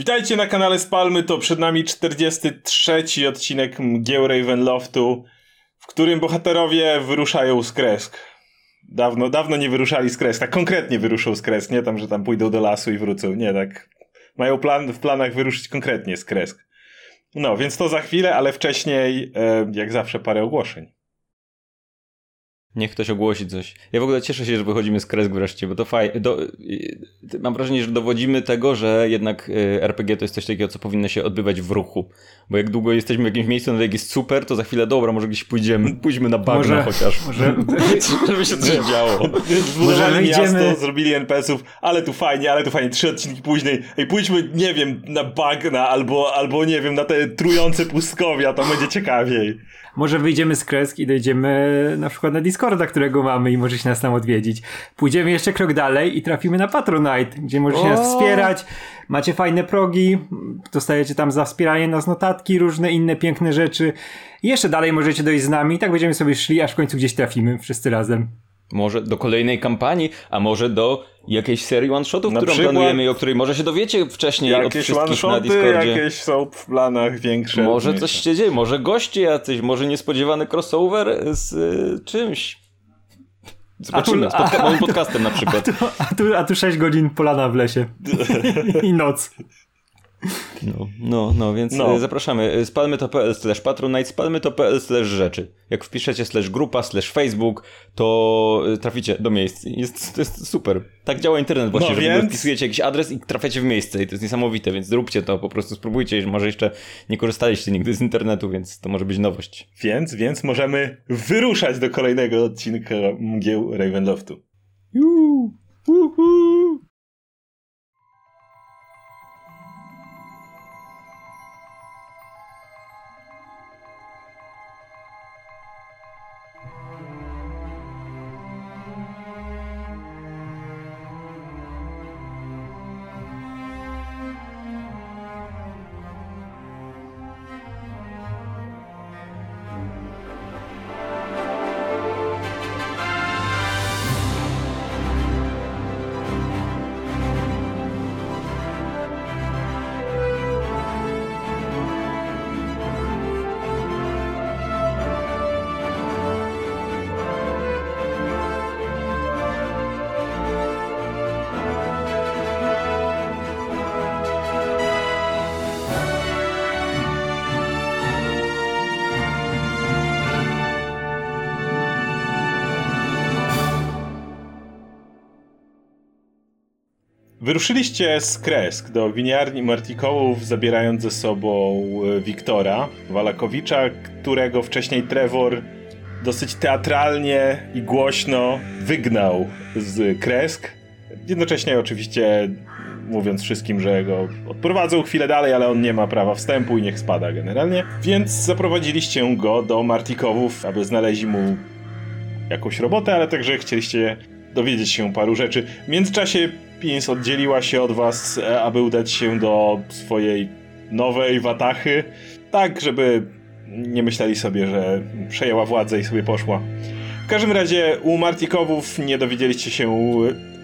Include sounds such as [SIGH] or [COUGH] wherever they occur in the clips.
Witajcie na kanale Spalmy, to przed nami 43 odcinek Mgieł Ravenloftu, w którym bohaterowie wyruszają z kresk. Dawno, dawno nie wyruszali z kresk, tak konkretnie wyruszą z kresk, nie tam, że tam pójdą do lasu i wrócą, nie tak. Mają plan, w planach wyruszyć konkretnie z kresk. No, więc to za chwilę, ale wcześniej, e, jak zawsze, parę ogłoszeń. Niech ktoś ogłosi coś. Ja w ogóle cieszę się, że wychodzimy z kresk wreszcie, bo to fajnie. Mam wrażenie, że dowodzimy tego, że jednak y, RPG to jest coś takiego, co powinno się odbywać w ruchu. Bo jak długo jesteśmy w jakimś miejscu, na jak jest super, to za chwilę dobra, może gdzieś pójdziemy, pójdźmy na bagna może, chociaż. Może... [LAUGHS] Żeby się coś działo. Zbudowali miasto, zrobili NPC-ów, ale tu fajnie, ale tu fajnie. Trzy odcinki później, ej, pójdźmy, nie wiem, na bagna albo, albo nie wiem, na te trujące pustkowia, to będzie ciekawiej. Może wyjdziemy z kresk i dojdziemy na przykład na Discorda, którego mamy i możecie nas tam odwiedzić. Pójdziemy jeszcze krok dalej i trafimy na Patronite, gdzie możecie o! nas wspierać. Macie fajne progi, dostajecie tam za wspieranie nas notatki, różne inne piękne rzeczy. I jeszcze dalej możecie dojść z nami i tak będziemy sobie szli, aż w końcu gdzieś trafimy wszyscy razem. Może do kolejnej kampanii, a może do jakiejś serii one-shotów, którą planujemy i o której może się dowiecie wcześniej jakieś od wszystkich na Discordzie. Jakieś są w planach większe. Może coś się dzieje, może goście jacyś, może niespodziewany crossover z y, czymś. Zobaczymy, a tu, z podca- moim podcastem na przykład. A tu, a tu, a tu 6 godzin polana w lesie. [LAUGHS] I noc. No, no, no, więc no. E, zapraszamy. E, spalmy to.pl slash patronite, spalmy to.pl slash rzeczy. Jak wpiszecie slash grupa, slash facebook, to e, traficie do miejsc. Jest, to jest super. Tak działa internet właśnie, no, że więc... wpisujecie jakiś adres i trafiacie w miejsce i to jest niesamowite, więc zróbcie to, po prostu spróbujcie. Może jeszcze nie korzystaliście nigdy z internetu, więc to może być nowość. Więc, więc możemy wyruszać do kolejnego odcinka Mgieł Ravenloftu. Juuu! Uhu. Wyruszyliście z Kresk do winiarni Martikołów, zabierając ze sobą e, Wiktora Walakowicza, którego wcześniej Trevor dosyć teatralnie i głośno wygnał z Kresk. Jednocześnie oczywiście mówiąc wszystkim, że go odprowadzą chwilę dalej, ale on nie ma prawa wstępu i niech spada generalnie. Więc zaprowadziliście go do Martikowów, aby znaleźli mu jakąś robotę, ale także chcieliście dowiedzieć się paru rzeczy. W międzyczasie Pins oddzieliła się od was, aby udać się do swojej nowej watachy, tak żeby nie myśleli sobie, że przejęła władzę i sobie poszła. W każdym razie u Martikowów nie dowiedzieliście się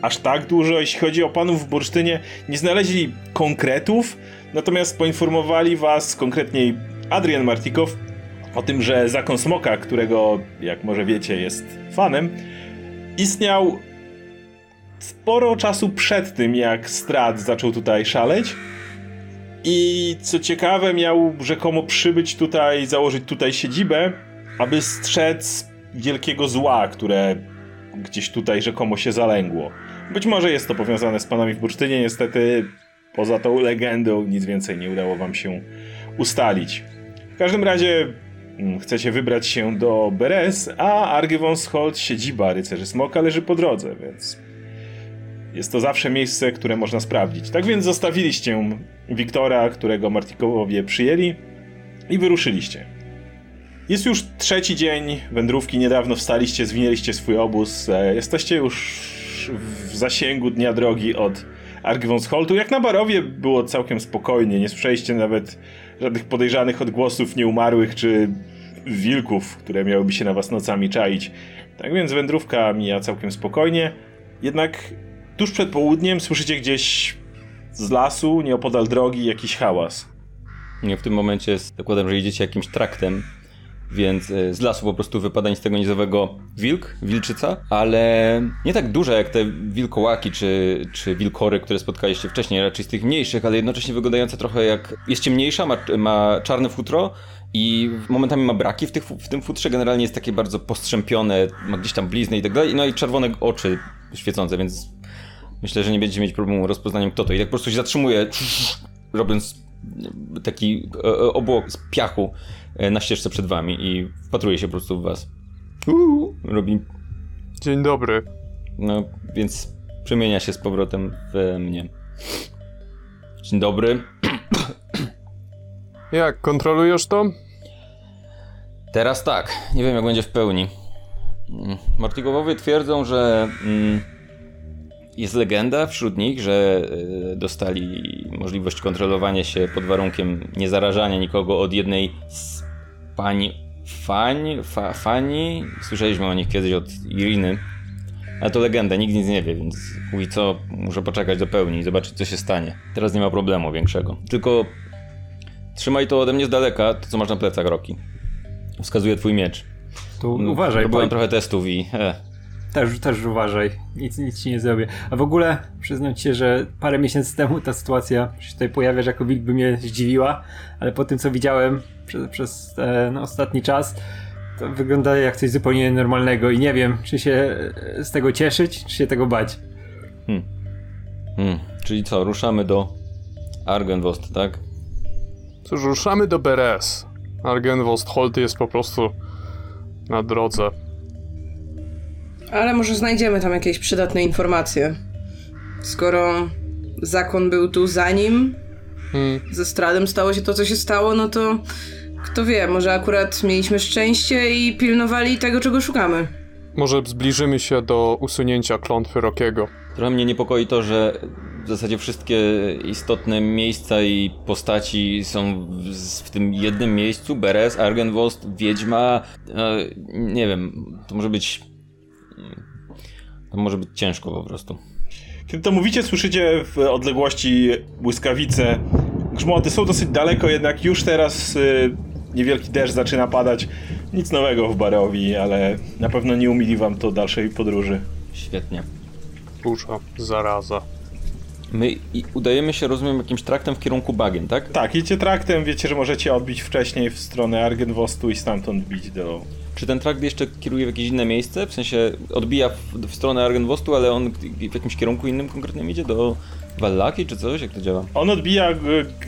aż tak dużo. Jeśli chodzi o panów w bursztynie, nie znaleźli konkretów, natomiast poinformowali was, konkretniej Adrian Martikow, o tym, że zakon Smoka, którego, jak może wiecie, jest fanem, istniał sporo czasu przed tym, jak Strat zaczął tutaj szaleć. I co ciekawe, miał rzekomo przybyć tutaj, założyć tutaj siedzibę, aby strzec wielkiego zła, które gdzieś tutaj rzekomo się zalęgło. Być może jest to powiązane z panami w bursztynie, niestety poza tą legendą nic więcej nie udało wam się ustalić. W każdym razie mm, chcecie wybrać się do Beres, a Argywonshold, siedziba rycerzy Smoka leży po drodze, więc jest to zawsze miejsce, które można sprawdzić. Tak więc zostawiliście Wiktora, którego Martikowowie przyjęli i wyruszyliście. Jest już trzeci dzień wędrówki, niedawno wstaliście, zwinęliście swój obóz, e, jesteście już w zasięgu dnia drogi od Argwonsholtu. Jak na Barowie było całkiem spokojnie, nie słyszeliście nawet żadnych podejrzanych odgłosów nieumarłych czy wilków, które miałyby się na was nocami czaić. Tak więc wędrówka mija całkiem spokojnie. Jednak tuż przed południem słyszycie gdzieś z lasu, nieopodal drogi, jakiś hałas. Nie, w tym momencie zakładam, że idziecie jakimś traktem, więc e, z lasu po prostu wypada nic tego wilk, wilczyca, ale nie tak duża jak te wilkołaki czy, czy wilkory, które spotkaliście wcześniej, raczej z tych mniejszych, ale jednocześnie wyglądająca trochę jak... jest ciemniejsza, ma, ma czarne futro i momentami ma braki w, tych, w tym futrze, generalnie jest takie bardzo postrzępione, ma gdzieś tam blizny i tak dalej, no i czerwone oczy świecące, więc myślę, że nie będziecie mieć problemu rozpoznaniem kto to i tak po prostu się zatrzymuje, robiąc taki e, e, obłok z piachu e, na ścieżce przed wami i wpatruje się po prostu w was. Uuu, robi... Dzień dobry. No, więc przemienia się z powrotem w mnie. Dzień dobry. Jak, kontrolujesz to? Teraz tak. Nie wiem, jak będzie w pełni. Mm, Martigowowie twierdzą, że mm, jest legenda wśród nich, że y, dostali możliwość kontrolowania się pod warunkiem niezarażania nikogo od jednej z pani Fań, fa, Fani. Słyszeliśmy o nich kiedyś od Iriny. Ale to legenda, nikt nic nie wie, więc mówi co, muszę poczekać do pełni i zobaczyć co się stanie. Teraz nie ma problemu większego. Tylko trzymaj to ode mnie z daleka, to co masz na plecach, Roki. Wskazuje twój miecz. Tu no, uważaj. Robiłem trochę testów i... E. Też, też uważaj, nic, nic ci nie zrobię. A w ogóle przyznam ci się, że parę miesięcy temu ta sytuacja się tutaj pojawia, że jako wilk by mnie zdziwiła, ale po tym co widziałem przez, przez e, no, ostatni czas, to wygląda jak coś zupełnie normalnego i nie wiem, czy się e, z tego cieszyć, czy się tego bać. Hmm. Hmm. Czyli co, ruszamy do Argenvost, tak? Cóż, ruszamy do Beres. Argenvost Holt jest po prostu na drodze. Ale może znajdziemy tam jakieś przydatne informacje. Skoro zakon był tu zanim hmm. ze Stradem stało się to, co się stało, no to kto wie, może akurat mieliśmy szczęście i pilnowali tego, czego szukamy. Może zbliżymy się do usunięcia klątwy Rokiego. Trochę mnie niepokoi to, że w zasadzie wszystkie istotne miejsca i postaci są w, w tym jednym miejscu. Beres, Argenvost, Wiedźma. E, nie wiem, to może być to może być ciężko po prostu. Kiedy to mówicie, słyszycie w odległości błyskawice. Grzmoty są dosyć daleko, jednak już teraz y, niewielki deszcz zaczyna padać. Nic nowego w Barowi, ale na pewno nie umili wam to dalszej podróży. Świetnie. Burza, zaraza. My udajemy się, rozumiem, jakimś traktem w kierunku bagien, tak? Tak, idziecie traktem, wiecie, że możecie odbić wcześniej w stronę Argenwostu i stamtąd bić do czy ten trakt jeszcze kieruje w jakieś inne miejsce? W sensie odbija w, w stronę Argenvostu, ale on w jakimś kierunku innym konkretnym idzie? Do Wallaki czy coś? Jak to działa? On odbija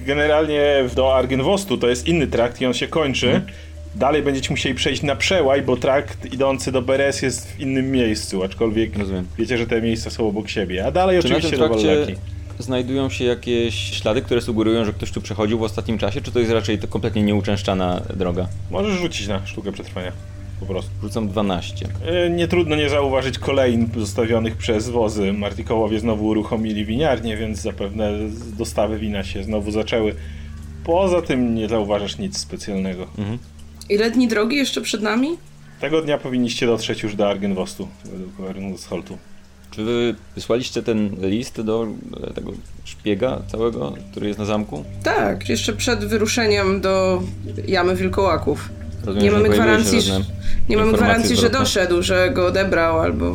generalnie do Argenvostu, to jest inny trakt i on się kończy. Hmm. Dalej będziecie musieli przejść na przełaj, bo trakt idący do Beres jest w innym miejscu, aczkolwiek Rozumiem. wiecie, że te miejsca są obok siebie. A dalej czy oczywiście do Wallaki znajdują się jakieś ślady, które sugerują, że ktoś tu przechodził w ostatnim czasie, czy to jest raczej to kompletnie nieuczęszczana droga? Możesz rzucić na sztukę przetrwania po prostu. Rzucam 12. E, nie trudno nie zauważyć kolejn zostawionych przez wozy. Martikołowie znowu uruchomili winiarnię, więc zapewne dostawy wina się znowu zaczęły. Poza tym nie zauważasz nic specjalnego. Mhm. Ile dni drogi jeszcze przed nami? Tego dnia powinniście dotrzeć już do Argenwostu, według Argengostholtu. Czy wy wysłaliście ten list do tego szpiega całego, który jest na zamku? Tak, jeszcze przed wyruszeniem do jamy wilkołaków. Rozumiem, nie mamy gwarancji, że, nie mamy gwarancji, że doszedł, że go odebrał albo...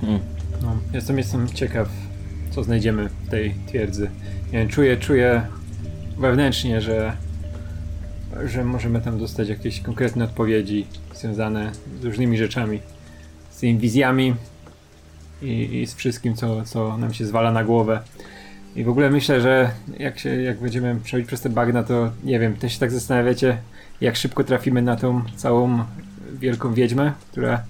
Hmm. No, jestem, jestem ciekaw, co znajdziemy w tej twierdzy. Nie wiem, czuję, czuję wewnętrznie, że, że możemy tam dostać jakieś konkretne odpowiedzi związane z różnymi rzeczami. Z tymi wizjami i, i z wszystkim, co, co nam się zwala na głowę. I w ogóle myślę, że jak, się, jak będziemy przechodzić przez te bagna, to nie wiem, też się tak zastanawiacie, jak szybko trafimy na tą całą wielką wiedźmę, która,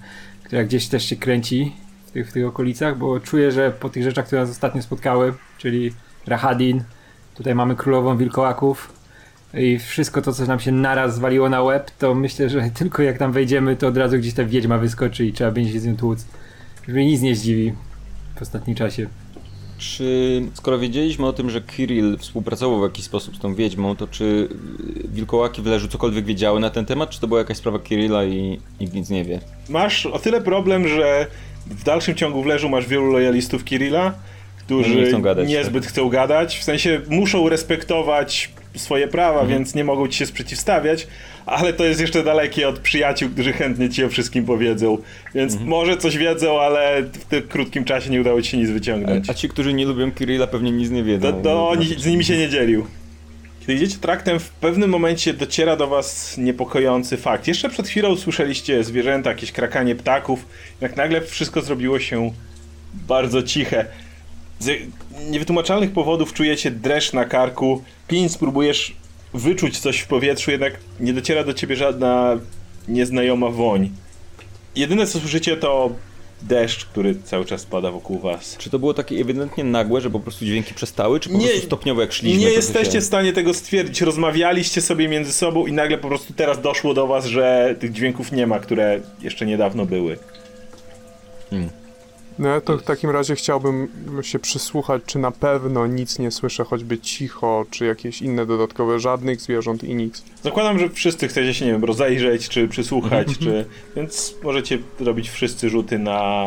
która gdzieś też się kręci w tych, w tych okolicach, bo czuję, że po tych rzeczach, które nas ostatnio spotkały, czyli Rahadin, tutaj mamy królową wilkołaków i wszystko to, co nam się naraz zwaliło na łeb, to myślę, że [LAUGHS] tylko jak tam wejdziemy, to od razu gdzieś ta wiedźma wyskoczy i trzeba będzie się z nią tłuc. Że mnie nic nie zdziwi w ostatnim czasie. Czy skoro wiedzieliśmy o tym, że Kirill współpracował w jakiś sposób z tą wiedźmą, to czy wilkołaki w leżu cokolwiek wiedziały na ten temat, czy to była jakaś sprawa Kirilla i nikt nic nie wie? Masz o tyle problem, że w dalszym ciągu w leżu masz wielu lojalistów Kirilla, którzy nie chcą gadać, niezbyt tak. chcą gadać. W sensie muszą respektować swoje prawa, Mhm. więc nie mogą ci się sprzeciwstawiać, ale to jest jeszcze dalekie od przyjaciół, którzy chętnie ci o wszystkim powiedzą. Więc Mhm. może coś wiedzą, ale w tym krótkim czasie nie udało ci się nic wyciągnąć. A ci, którzy nie lubią Kirilla pewnie nic nie wiedzą. To, to oni, z nimi się nie dzielił. Kiedy idziecie traktem, w pewnym momencie dociera do was niepokojący fakt. Jeszcze przed chwilą usłyszeliście zwierzęta, jakieś krakanie ptaków, jak nagle wszystko zrobiło się bardzo ciche. Z niewytłumaczalnych powodów czujecie dreszcz na karku. Pin, spróbujesz wyczuć coś w powietrzu, jednak nie dociera do ciebie żadna nieznajoma woń. Jedyne co słyszycie to deszcz, który cały czas pada wokół was. Czy to było takie ewidentnie nagłe, że po prostu dźwięki przestały, czy po Nie- prostu stopniowo jak szliśmy? Nie jesteście się... w stanie tego stwierdzić. Rozmawialiście sobie między sobą i nagle po prostu teraz doszło do was, że tych dźwięków nie ma, które jeszcze niedawno były. No ja to w takim razie chciałbym się przysłuchać, czy na pewno nic nie słyszę, choćby cicho, czy jakieś inne dodatkowe, żadnych zwierząt i nic. Zakładam, że wszyscy chcecie się, nie wiem, rozejrzeć, czy przysłuchać, [LAUGHS] czy... Więc możecie robić wszyscy rzuty na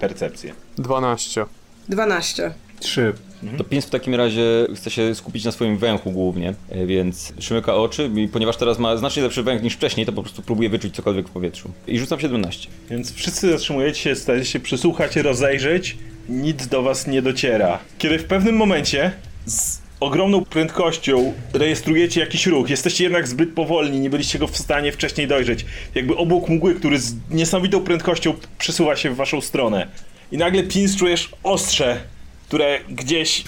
percepcję. 12. 12. Trzy. To Pins w takim razie chce się skupić na swoim węchu głównie, e, więc przymyka oczy i ponieważ teraz ma znacznie lepszy węch niż wcześniej, to po prostu próbuje wyczuć cokolwiek w powietrzu. I rzucam 17. Więc wszyscy zatrzymujecie się, starajcie się przysłuchać, rozejrzeć. Nic do was nie dociera. Kiedy w pewnym momencie z ogromną prędkością rejestrujecie jakiś ruch, jesteście jednak zbyt powolni, nie byliście go w stanie wcześniej dojrzeć. Jakby obok mgły, który z niesamowitą prędkością przesuwa się w waszą stronę. I nagle Pins czujesz ostrze, które gdzieś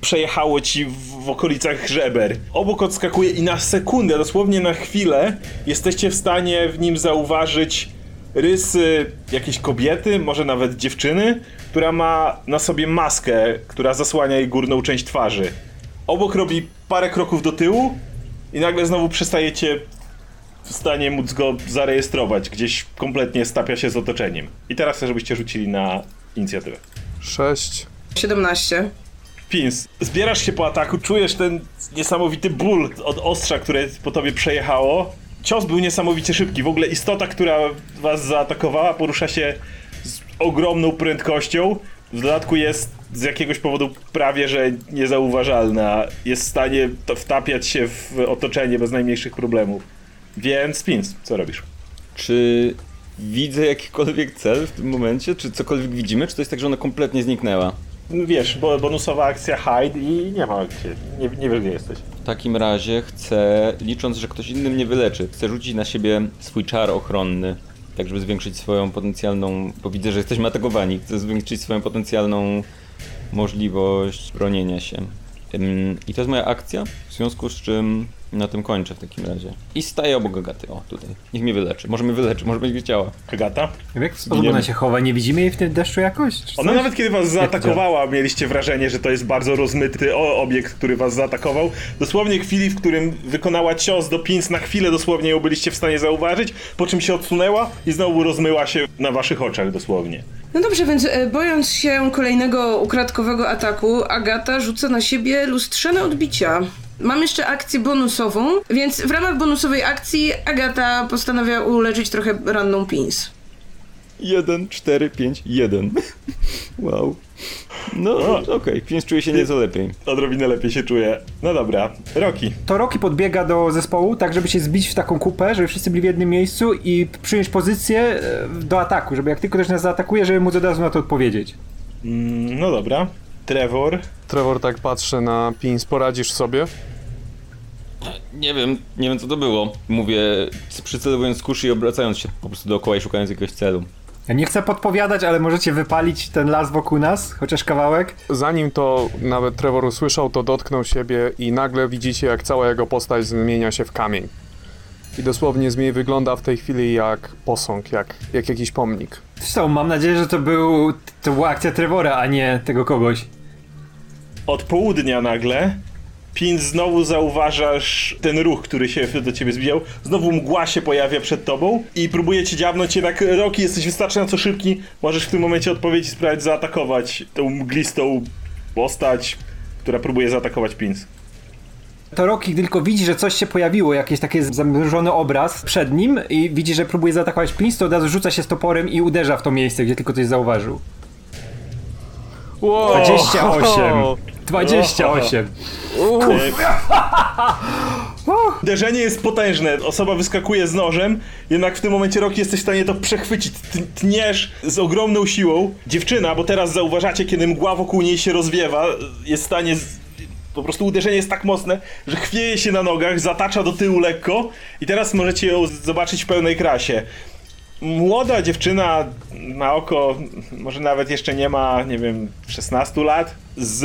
przejechało ci w, w okolicach żeber. Obok odskakuje i na sekundę, dosłownie na chwilę, jesteście w stanie w nim zauważyć rysy jakiejś kobiety, może nawet dziewczyny, która ma na sobie maskę, która zasłania jej górną część twarzy. Obok robi parę kroków do tyłu i nagle znowu przestajecie w stanie móc go zarejestrować. Gdzieś kompletnie stapia się z otoczeniem. I teraz chcę, żebyście rzucili na inicjatywę. 6. 17. Pins, zbierasz się po ataku, czujesz ten niesamowity ból od ostrza, które po tobie przejechało. Cios był niesamowicie szybki. W ogóle istota, która was zaatakowała, porusza się z ogromną prędkością. W dodatku jest z jakiegoś powodu prawie że niezauważalna. Jest w stanie to wtapiać się w otoczenie bez najmniejszych problemów. Więc Pins, co robisz? Czy widzę jakikolwiek cel w tym momencie? Czy cokolwiek widzimy? Czy to jest tak, że ona kompletnie zniknęła? Wiesz, bo bonusowa akcja hide i nie ma gdzie. Nie, nie wiesz gdzie jesteś. W takim razie chcę, licząc, że ktoś inny mnie wyleczy, chcę rzucić na siebie swój czar ochronny, tak żeby zwiększyć swoją potencjalną, bo widzę, że jesteśmy atakowani, chcę zwiększyć swoją potencjalną możliwość bronienia się. I to jest moja akcja, w związku z czym na tym kończę w takim razie. I staję obok Agaty, o tutaj. Niech mnie wyleczy, może mnie wyleczy, może będzie chciała. Agata? W jaki sposób Nie ona się chowa? Nie widzimy jej w tym deszczu jakoś? Ona nawet kiedy was zaatakowała, mieliście wrażenie, że to jest bardzo rozmyty obiekt, który was zaatakował. Dosłownie chwili, w którym wykonała cios do pins, na chwilę dosłownie ją byliście w stanie zauważyć, po czym się odsunęła i znowu rozmyła się na waszych oczach dosłownie. No dobrze, więc e, bojąc się kolejnego ukradkowego ataku, Agata rzuca na siebie lustrzane odbicia. Mam jeszcze akcję bonusową, więc w ramach bonusowej akcji Agata postanawia uleczyć trochę ranną Pins. 1, 4, 5, 1. Wow. No, O. okej, okay. czuje się nieco lepiej. Odrobinę lepiej się czuję. No dobra, Roki. To Rocky podbiega do zespołu, tak żeby się zbić w taką kupę, żeby wszyscy byli w jednym miejscu i przyjąć pozycję e, do ataku, żeby jak tylko ktoś nas zaatakuje, żeby móc od razu na to odpowiedzieć. Mm, no dobra. Trevor. Trevor tak patrzy na Pins, poradzisz sobie? Nie wiem, nie wiem co to było. Mówię, przycelowując kuszy i obracając się po prostu dookoła i szukając jakiegoś celu. Ja nie chcę podpowiadać, ale możecie wypalić ten las wokół nas, chociaż kawałek. Zanim to nawet Trevor usłyszał, to dotknął siebie i nagle widzicie, jak cała jego postać zmienia się w kamień. I dosłownie zmieni wygląda w tej chwili jak posąg, jak, jak jakiś pomnik. Zresztą mam nadzieję, że to, był, to była akcja Trevora, a nie tego kogoś. Od południa nagle Pin znowu zauważasz ten ruch, który się do ciebie zbijał. Znowu mgła się pojawia przed tobą i próbuje cię dziabnąć. Jednak Roki, jesteś wystarczająco szybki. Możesz w tym momencie odpowiedzieć i spróbować zaatakować tą mglistą postać, która próbuje zaatakować Pins. To Rocky tylko widzi, że coś się pojawiło, jakiś taki zamrożony obraz przed nim i widzi, że próbuje zaatakować Prince, to od razu rzuca się z toporem i uderza w to miejsce, gdzie tylko coś zauważył. Wow. 28. [LAUGHS] 28. [LAUGHS] Uderzenie jest potężne, osoba wyskakuje z nożem, jednak w tym momencie Rocky jesteś w stanie to przechwycić. T- Tniesz z ogromną siłą. Dziewczyna, bo teraz zauważacie, kiedy mgła wokół niej się rozwiewa, jest w stanie. Z... Po prostu uderzenie jest tak mocne, że chwieje się na nogach, zatacza do tyłu lekko i teraz możecie ją zobaczyć w pełnej krasie. Młoda dziewczyna na oko, może nawet jeszcze nie ma, nie wiem, 16 lat, z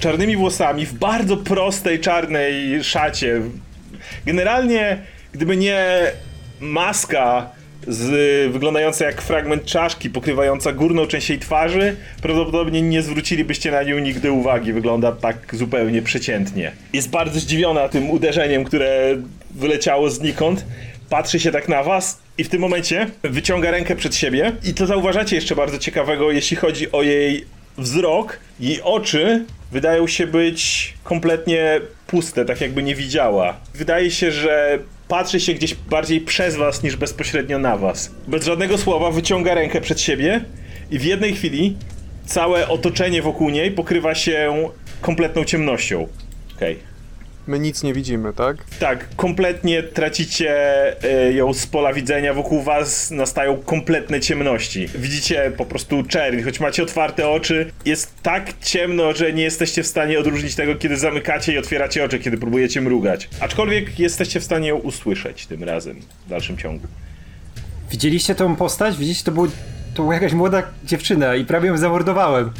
czarnymi włosami, w bardzo prostej czarnej szacie. Generalnie, gdyby nie maska z, wyglądająca jak fragment czaszki, pokrywająca górną część jej twarzy, prawdopodobnie nie zwrócilibyście na nią nigdy uwagi. Wygląda tak zupełnie przeciętnie. Jest bardzo zdziwiona tym uderzeniem, które wyleciało znikąd. Patrzy się tak na was i w tym momencie wyciąga rękę przed siebie. I to zauważacie jeszcze bardzo ciekawego, jeśli chodzi o jej wzrok. Jej oczy wydają się być kompletnie puste, tak jakby nie widziała. Wydaje się, że patrzy się gdzieś bardziej przez was niż bezpośrednio na was. Bez żadnego słowa wyciąga rękę przed siebie i w jednej chwili całe otoczenie wokół niej pokrywa się kompletną ciemnością. Okej. My nic nie widzimy, tak? Tak, kompletnie tracicie e, ją z pola widzenia, wokół was nastają kompletne ciemności. Widzicie po prostu czerń, choć macie otwarte oczy, jest tak ciemno, że nie jesteście w stanie odróżnić tego, kiedy zamykacie i otwieracie oczy, kiedy próbujecie mrugać. Aczkolwiek jesteście w stanie ją usłyszeć tym razem, w dalszym ciągu. Widzieliście tą postać? Widzieliście, to, był, to była jakaś młoda dziewczyna i prawie ją zamordowałem.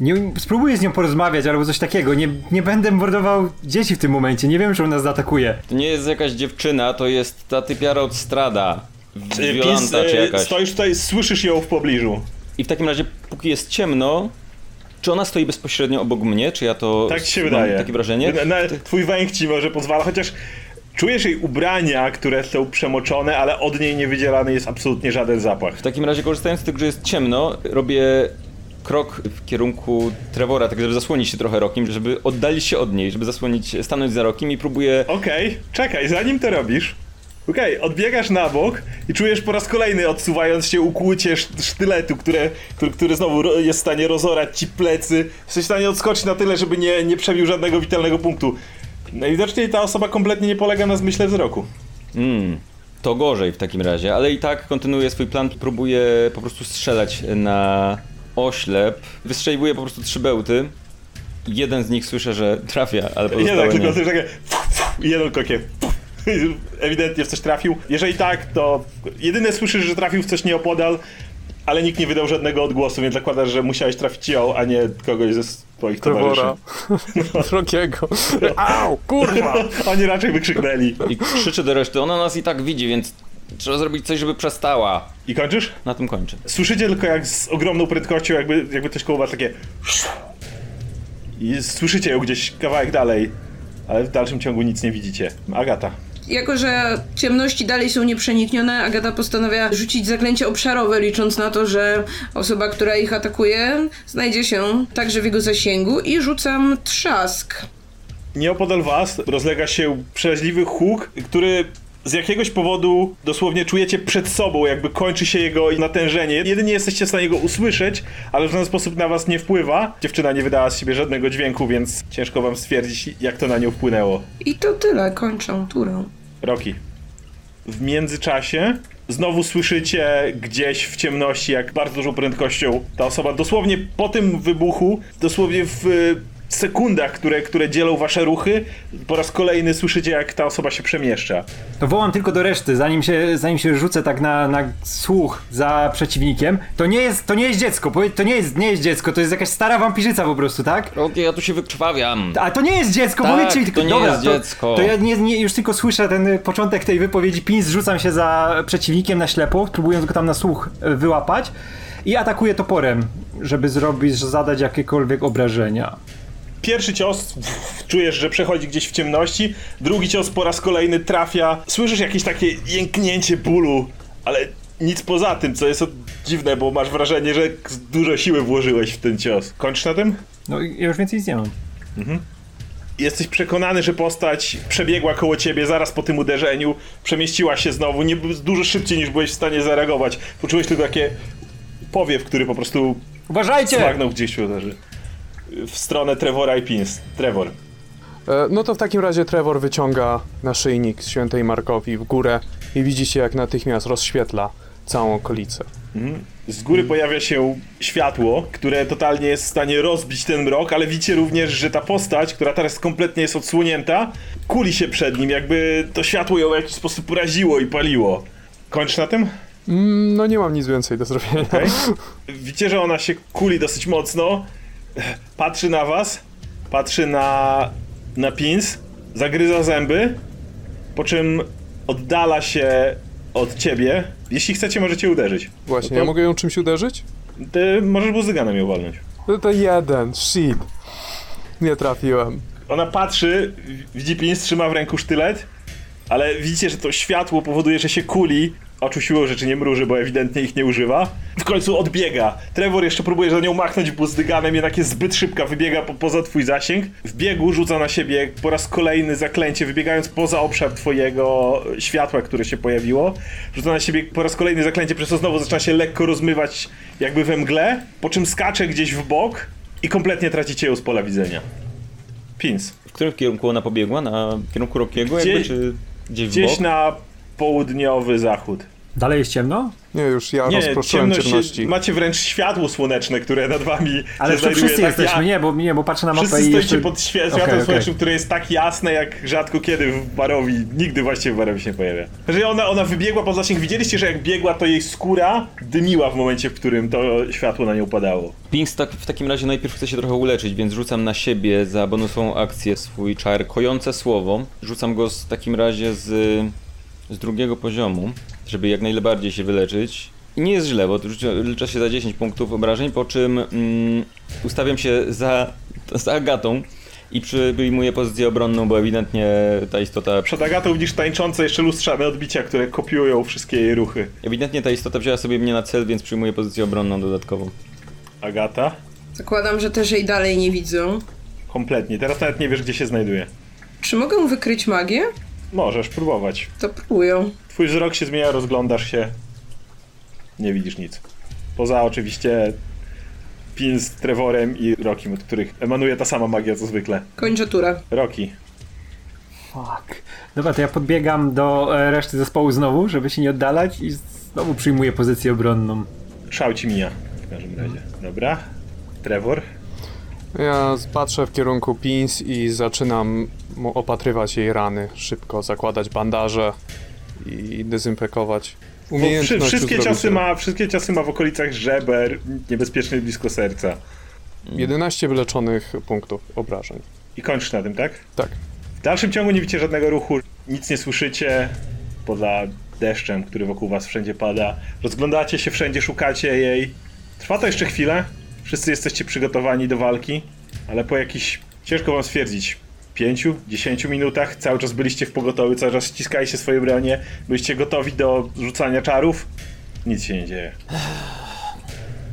Nie, spróbuję z nią porozmawiać albo coś takiego. Nie, nie będę mordował dzieci w tym momencie. Nie wiem, czy ona zaatakuje. To nie jest jakaś dziewczyna, to jest ta typiara od Strada. Violanta czy e, jakaś. Stoisz tutaj, słyszysz ją w pobliżu. I w takim razie, póki jest ciemno, czy ona stoi bezpośrednio obok mnie? Czy ja to Tak ci się mam wydaje. takie wrażenie? Na, na, twój węch ci może pozwala, chociaż czujesz jej ubrania, które są przemoczone, ale od niej nie wydzielany jest absolutnie żaden zapach. W takim razie, korzystając z tego, że jest ciemno, robię krok w kierunku Trevora, tak żeby zasłonić się trochę Rokim, żeby oddalić się od niej, żeby zasłonić, stanąć za Rokim i próbuję... Okej, czekaj, zanim to robisz. Okej, odbiegasz na bok i czujesz po raz kolejny odsuwając się ukłucie szt- sztyletu, które, który, który znowu jest w stanie rozorać ci plecy. Jesteś w stanie odskoczyć na tyle, żeby nie, nie przebił żadnego witalnego punktu. Najwidoczniej ta osoba kompletnie nie polega na zmyśle wzroku. Mm, to gorzej w takim razie, ale i tak kontynuuję swój plan, próbuję po prostu strzelać na oślep. Wystrzeliwuję po prostu trzy bełty. Jeden z nich słyszę, że trafia, ale pozostałe Jeden nie. tylko coś takie jeden kokie. Ewidentnie w coś trafił. Jeżeli tak, to jedyne słyszysz, że trafił w coś nieopodal, ale nikt nie wydał żadnego odgłosu, więc zakładasz, że musiałeś trafić ją, a nie kogoś ze swoich towarzyszy. [LAUGHS] Trevora. Rokiego. Au, kurwa! [LAUGHS] Oni raczej wykrzyknęli. I krzyczę do reszty, ona nas i tak widzi, więc trzeba zrobić coś, żeby przestała. I kończysz? Na tym kończę. Słyszycie tylko jak z ogromną prędkością, jakby, jakby coś koło was takie... I słyszycie ją gdzieś kawałek dalej, ale w dalszym ciągu nic nie widzicie. Agata. Jako, że ciemności dalej są nieprzeniknione, Agata postanawia rzucić zaklęcie obszarowe, licząc na to, że osoba, która ich atakuje, znajdzie się także w jego zasięgu i rzucam trzask. Nieopodal was rozlega się przeraźliwy huk, który z jakiegoś powodu dosłownie czujecie przed sobą, jakby kończy się jego natężenie. Jedynie jesteście w stanie go usłyszeć, ale w żaden sposób na was nie wpływa. Dziewczyna nie wydała z siebie żadnego dźwięku, więc ciężko wam stwierdzić, jak to na nią wpłynęło. I to tyle, kończę turę. Roki. W międzyczasie znowu słyszycie gdzieś w ciemności, jak bardzo dużą prędkością ta osoba dosłownie po tym wybuchu, dosłownie w sekundach, które, które dzielą wasze ruchy, po raz kolejny słyszycie, jak ta osoba się przemieszcza. To wołam tylko do reszty, zanim się, zanim się rzucę tak na, na słuch za przeciwnikiem. To nie jest, to nie jest dziecko, to nie jest, nie jest dziecko, to jest jakaś stara wampirzyca po prostu, tak? Okej, ja tu się wykrwawiam. A to nie jest dziecko, Tak, powiedzcie mi tylko. to nie Dobra, jest to, dziecko. To ja nie, nie, już tylko słyszę ten początek tej wypowiedzi. Pin zrzucam się za przeciwnikiem na ślepo, próbując go tam na słuch y, wyłapać i atakuję toporem, żeby zrobić, zadać jakiekolwiek obrażenia. Pierwszy cios czujesz, że przechodzi gdzieś w ciemności, drugi cios po raz kolejny trafia. Słyszysz jakieś takie jęknięcie bólu, ale nic poza tym, co jest dziwne, bo masz wrażenie, że dużo siły włożyłeś w ten cios. Kończysz na tym? No ja już więcej nic nie mam. Jesteś przekonany, że postać przebiegła koło ciebie zaraz po tym uderzeniu, przemieściła się znowu, nie, dużo szybciej niż byłeś w stanie zareagować. Poczułeś tylko takie powiew, który po prostu Uważajcie! Smagnął gdzieś uderzy. W stronę Trevora i Pins. Trevor. E, no to w takim razie Trevor wyciąga naszyjnik z świętej Markowi w górę i widzicie jak natychmiast rozświetla całą okolicę. Mhm. Z góry pojawia się światło, które totalnie jest w stanie rozbić ten mrok, ale widzicie również, że ta postać, która teraz kompletnie jest odsłonięta, kuli się przed nim, jakby to światło ją w jakiś sposób poraziło i paliło. Kończ na tym? Mm, no nie mam nic więcej do zrobienia. Okay. [LAUGHS] Widzicie, że ona się kuli dosyć mocno, patrzy na was, patrzy na, na Pins, zagryza zęby, po czym oddala się od ciebie. Jeśli chcecie, możecie uderzyć. Właśnie, No to- ja mogę ją czymś uderzyć? Ty możesz buzyganem ją walnąć. No to jeden, shit. Nie trafiłem. Ona patrzy, widzi Pins, trzyma w ręku sztylet, ale widzicie, że to światło powoduje, że się kuli. Oczu siłą rzeczy nie mruży, bo ewidentnie ich nie używa. W końcu odbiega. Trevor jeszcze próbuje za nią machnąć buzdyganem, jednak jest zbyt szybka, wybiega po, poza twój zasięg. W biegu rzuca na siebie po raz kolejny zaklęcie, wybiegając poza obszar twojego światła, które się pojawiło. Rzuca na siebie po raz kolejny zaklęcie, przez co znowu zaczyna się lekko rozmywać jakby we mgle, po czym skacze gdzieś w bok i kompletnie tracicie ją z pola widzenia. Pins. W którym kierunku ona pobiegła? Na kierunku Rokiego Gdzie- jakby, czy gdzieś w Gdzieś na południowy zachód. Dalej jest ciemno? Nie, już ja Nie, rozproszyłem ciemność, ciemności. macie wręcz światło słoneczne, które nad wami Ale znajduje wszyscy tak jesteśmy, ja- nie, bo, nie, bo patrzę na mapę Wszyscy i stoicie jeszcze... pod światłem okej. słonecznym, które jest tak jasne, jak rzadko kiedy w Barowi. Nigdy właściwie w Barowi się nie pojawia. Że ona, ona wybiegła po zasięg. Widzieliście, że jak biegła, to jej skóra dymiła w momencie, w którym to światło na nią padało. Pinks tak, w takim razie najpierw chce się trochę uleczyć, więc rzucam na siebie za bonusową akcję swój czar kojące słowo. Rzucam go z takim razie z, z drugiego poziomu, żeby jak najbardziej się wyleczyć. I nie jest źle, bo licza się za 10 punktów obrażeń, po czym mm, ustawiam się za, za Agatą i przyjmuję pozycję obronną, bo ewidentnie ta istota Przed Agatą widzisz tańczące jeszcze lustrzane odbicia, które kopiują wszystkie jej ruchy. Ewidentnie ta istota wzięła sobie mnie na cel, więc przyjmuję pozycję obronną dodatkową. Agata? Zakładam, że też jej dalej nie widzą. Kompletnie. Teraz nawet nie wiesz, gdzie się znajduje. Czy mogę wykryć magię? Możesz próbować. To próbuję. Twój wzrok się zmienia, rozglądasz się. Nie widzisz nic. Poza oczywiście Pin z Trevorem i Rokim, od których emanuje ta sama magia co zwykle. Kończę turę. Roki. Fuck. Dobra, to ja podbiegam do e, reszty zespołu znowu, żeby się nie oddalać i znowu przyjmuję pozycję obronną. Szał ci mija. W każdym razie. Dobra. Trevor. Ja patrzę w kierunku Pins i zaczynam opatrywać jej rany. Szybko zakładać bandaże i dezynfekować. Umiejętność wszystkie, ciosy ma, wszystkie ciosy ma w okolicach żeber, niebezpiecznych blisko serca. 11 wyleczonych punktów obrażeń. I kończysz na tym, tak? Tak. W dalszym ciągu nie widzicie żadnego ruchu, nic nie słyszycie poza deszczem, który wokół was wszędzie pada. Rozglądacie się wszędzie, szukacie jej. Trwa to jeszcze chwilę. Wszyscy jesteście przygotowani do walki, ale po jakichś, ciężko wam stwierdzić, 5-10 minutach cały czas byliście w pogotowiu, cały czas ściskaliście swoje bronie, byliście gotowi do rzucania czarów. Nic się nie dzieje.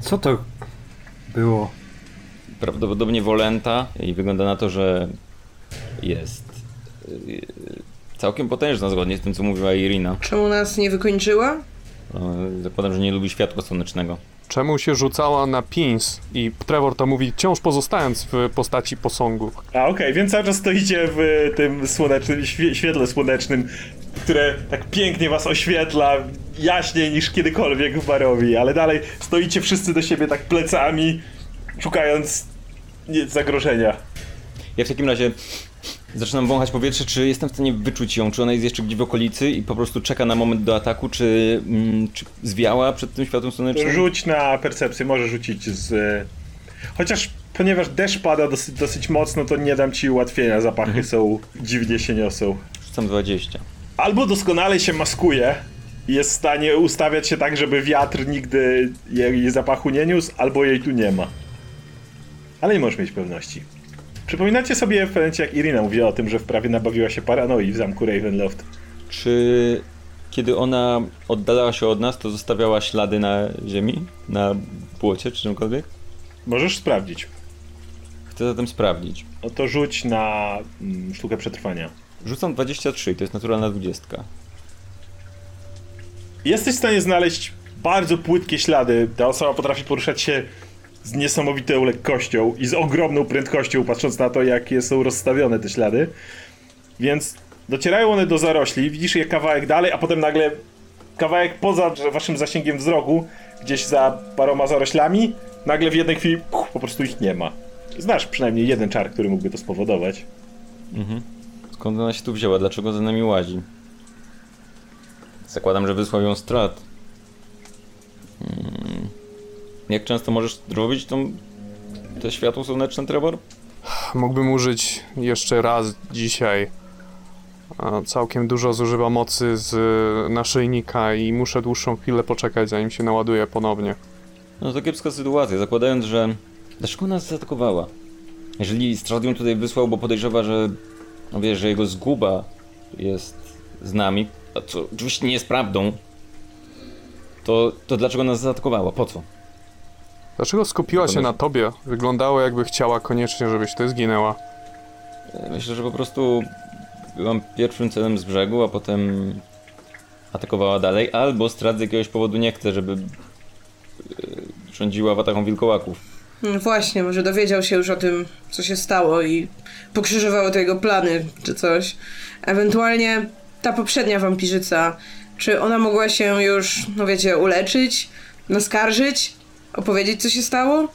Co to było? prawdopodobnie Wolenta i wygląda na to, że jest yy, całkiem potężna zgodnie z tym, co mówiła Irina. Czemu nas nie wykończyła? Yy, Zakładam, że nie lubi światła słonecznego. Czemu się rzucała na Pins? I Trevor to mówi, wciąż pozostając w postaci posągu. A okej, więc cały czas stoicie w tym słonecznym, świe- świetle słonecznym, które tak pięknie was oświetla, jaśniej niż kiedykolwiek w Barowi, ale dalej stoicie wszyscy do siebie tak plecami, szukając zagrożenia. Ja w takim razie zaczynam wąchać powietrze, czy jestem w stanie wyczuć ją, czy ona jest jeszcze gdzieś w okolicy i po prostu czeka na moment do ataku, czy, mm, czy zwiała przed tym światłem słonecznym? Rzuć na percepcję, może rzucić z... Chociaż ponieważ deszcz pada dosyć, dosyć mocno, to nie dam ci ułatwienia, zapachy są, dziwnie się niosą. Rzucam 20. Albo doskonale się maskuje i jest w stanie ustawiać się tak, żeby wiatr nigdy jej zapachu nie niósł, albo jej tu nie ma. Ale nie możesz mieć pewności. Przypominacie sobie w momencie, jak Irina mówiła o tym, że wprawie nabawiła się paranoi w zamku Ravenloft. Czy kiedy ona oddalała się od nas, to zostawiała ślady na ziemi, na błocie czy czymkolwiek? Możesz sprawdzić. Chcę zatem sprawdzić. No to rzuć na mm, sztukę przetrwania. Rzucam 23, to jest naturalna 20. Jesteś w stanie znaleźć bardzo płytkie ślady. Ta osoba potrafi poruszać się z niesamowitą lekkością i z ogromną prędkością, patrząc na to, jakie są rozstawione te ślady. Więc docierają one do zarośli, widzisz je kawałek dalej, a potem nagle kawałek poza waszym zasięgiem wzroku, gdzieś za paroma zaroślami, nagle w jednej chwili puch, po prostu ich nie ma. Znasz przynajmniej jeden czar, który mógłby to spowodować. Mhm. Skąd ona się tu wzięła? Dlaczego za nami łazi? Zakładam, że wysłał ją strat. Hmm. Jak często możesz robić tą, te światło słoneczne, Trevor? Mógłbym użyć jeszcze raz dzisiaj. Całkiem dużo zużywa mocy z naszyjnika i muszę dłuższą chwilę poczekać, zanim się naładuje ponownie. No to kiepska sytuacja, zakładając, że... Dlaczego nas zaatakowała? Jeżeli Stradium tutaj wysłał, bo podejrzewa, że... No wiesz, że jego zguba jest z nami, a co oczywiście nie jest prawdą, to, to dlaczego nas zaatakowała? Po co? Dlaczego skupiła się na tobie? Wyglądało jakby chciała koniecznie, żebyś ty zginęła. Myślę, że po prostu byłam pierwszym celem z brzegu, a potem atakowała dalej, albo z jakiegoś powodu nie chce, żeby e, rządziła w ataką wilkołaków. Hmm, właśnie, może dowiedział się już o tym, co się stało i pokrzyżowało te jego plany, czy coś. Ewentualnie ta poprzednia wampirzyca, czy ona mogła się już, no wiecie, uleczyć, naskarżyć, opowiedzieć, co się stało?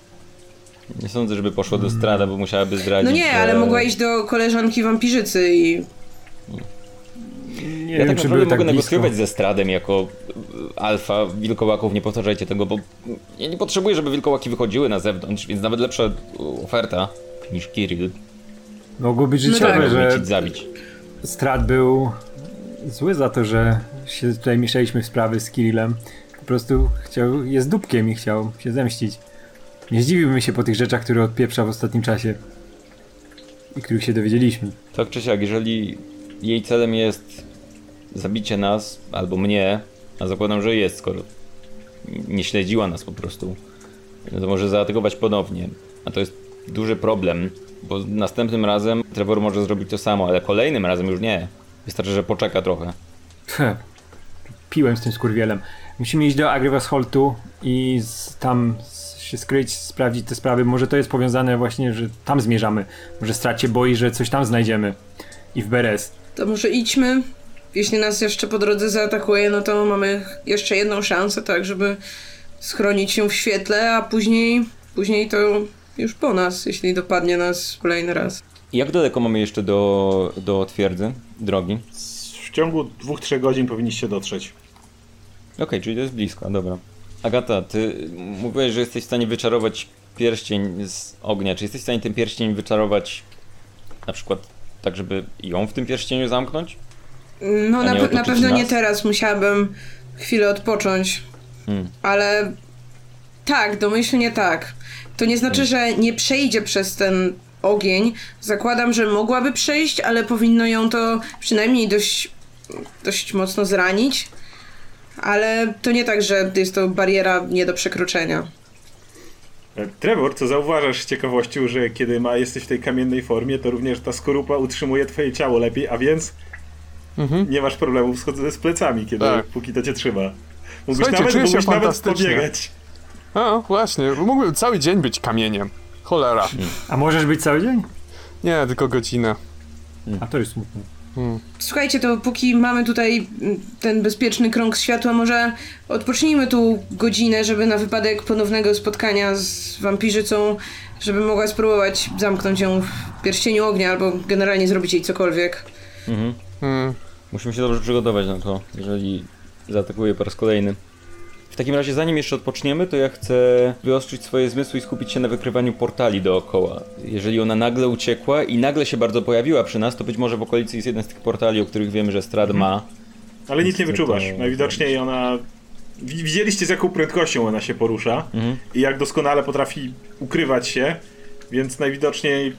Nie sądzę, żeby poszła do Strada, bo musiałaby zdradzić. No nie, ale mogła iść do koleżanki wampirzycy i nie ja wiem, tak naprawdę mogę tak negocjować ze Stradem jako e, alfa wilkołaków, nie powtarzajcie tego, bo ja nie potrzebuję, żeby wilkołaki wychodziły na zewnątrz, więc nawet lepsza oferta niż Kirill. Mogło być życiowe, no tak. że zabić. Strad był zły za to, że się tutaj mieszaliśmy w sprawy z Kirillem. Po prostu chciał, jest dupkiem i chciał się zemścić. Nie zdziwiłbym się po tych rzeczach, które odpieprza w ostatnim czasie. I których się dowiedzieliśmy. Tak czy siak, jeżeli jej celem jest zabicie nas, albo mnie, a zakładam, że jest, skoro nie śledziła nas po prostu, to może zaatakować ponownie. A to jest duży problem, bo następnym razem Trevor może zrobić to samo, ale kolejnym razem już nie. Wystarczy, że poczeka trochę. Piłem z tym skurwielem. Musimy iść do Agrivas Holtu i z, tam się skryć, sprawdzić te sprawy. Może to jest powiązane właśnie, że tam zmierzamy. Może stracie boi, że coś tam znajdziemy. I w Beres. To może idźmy. Jeśli nas jeszcze po drodze zaatakuje, no to mamy jeszcze jedną szansę, tak, żeby schronić się w świetle, a później, później to już po nas, jeśli dopadnie nas kolejny raz. Jak daleko mamy jeszcze do, do twierdzy, drogi? W ciągu dwóch, trzech godzin powinniście dotrzeć. Okej, okay, czyli to jest blisko, dobra. Agata, ty mówiłeś, że jesteś w stanie wyczarować pierścień z ognia. Czy jesteś w stanie ten pierścień wyczarować na przykład tak, żeby ją w tym pierścieniu zamknąć? No na, na, pewno nas? nie teraz, musiałabym chwilę odpocząć. Hmm. Ale tak, domyślnie tak. To nie znaczy, hmm. że nie przejdzie przez ten ogień. Zakładam, że mogłaby przejść, ale powinno ją to przynajmniej dość, dość mocno zranić. Ale to nie tak, że jest to bariera nie do przekroczenia. Trevor, co zauważasz z ciekawością, że kiedy ma, jesteś w tej kamiennej formie, to również ta skorupa utrzymuje twoje ciało lepiej, a więc mhm. nie masz problemów z, z plecami, kiedy tak. póki to cię trzyma. Mógłbyś Słuchajcie, nawet, mógłbyś nawet pobiegać. A, właśnie, mógłbym cały dzień być kamieniem. Cholera. A możesz być cały dzień? Nie, tylko godzinę. A to jest smutne. Hmm. Słuchajcie, to póki mamy tutaj ten bezpieczny krąg światła, może odpocznijmy tu godzinę, żeby na wypadek ponownego spotkania z wampirzycą, żeby mogła spróbować zamknąć ją w pierścieniu ognia, albo generalnie zrobić jej cokolwiek. Mhm. Hmm. Musimy się dobrze przygotować na to, jeżeli zaatakuje po raz kolejny. W takim razie, zanim jeszcze odpoczniemy, to ja chcę wyostrzyć swoje zmysły i skupić się na wykrywaniu portali dookoła. Jeżeli ona nagle uciekła i nagle się bardzo pojawiła przy nas, to być może w okolicy jest jeden z tych portali, o których wiemy, że Strad ma. Ale nic nie wyczuwasz. Najwidoczniej ona. Widzieliście z jaką prędkością ona się porusza mhm. i jak doskonale potrafi ukrywać się, więc najwidoczniej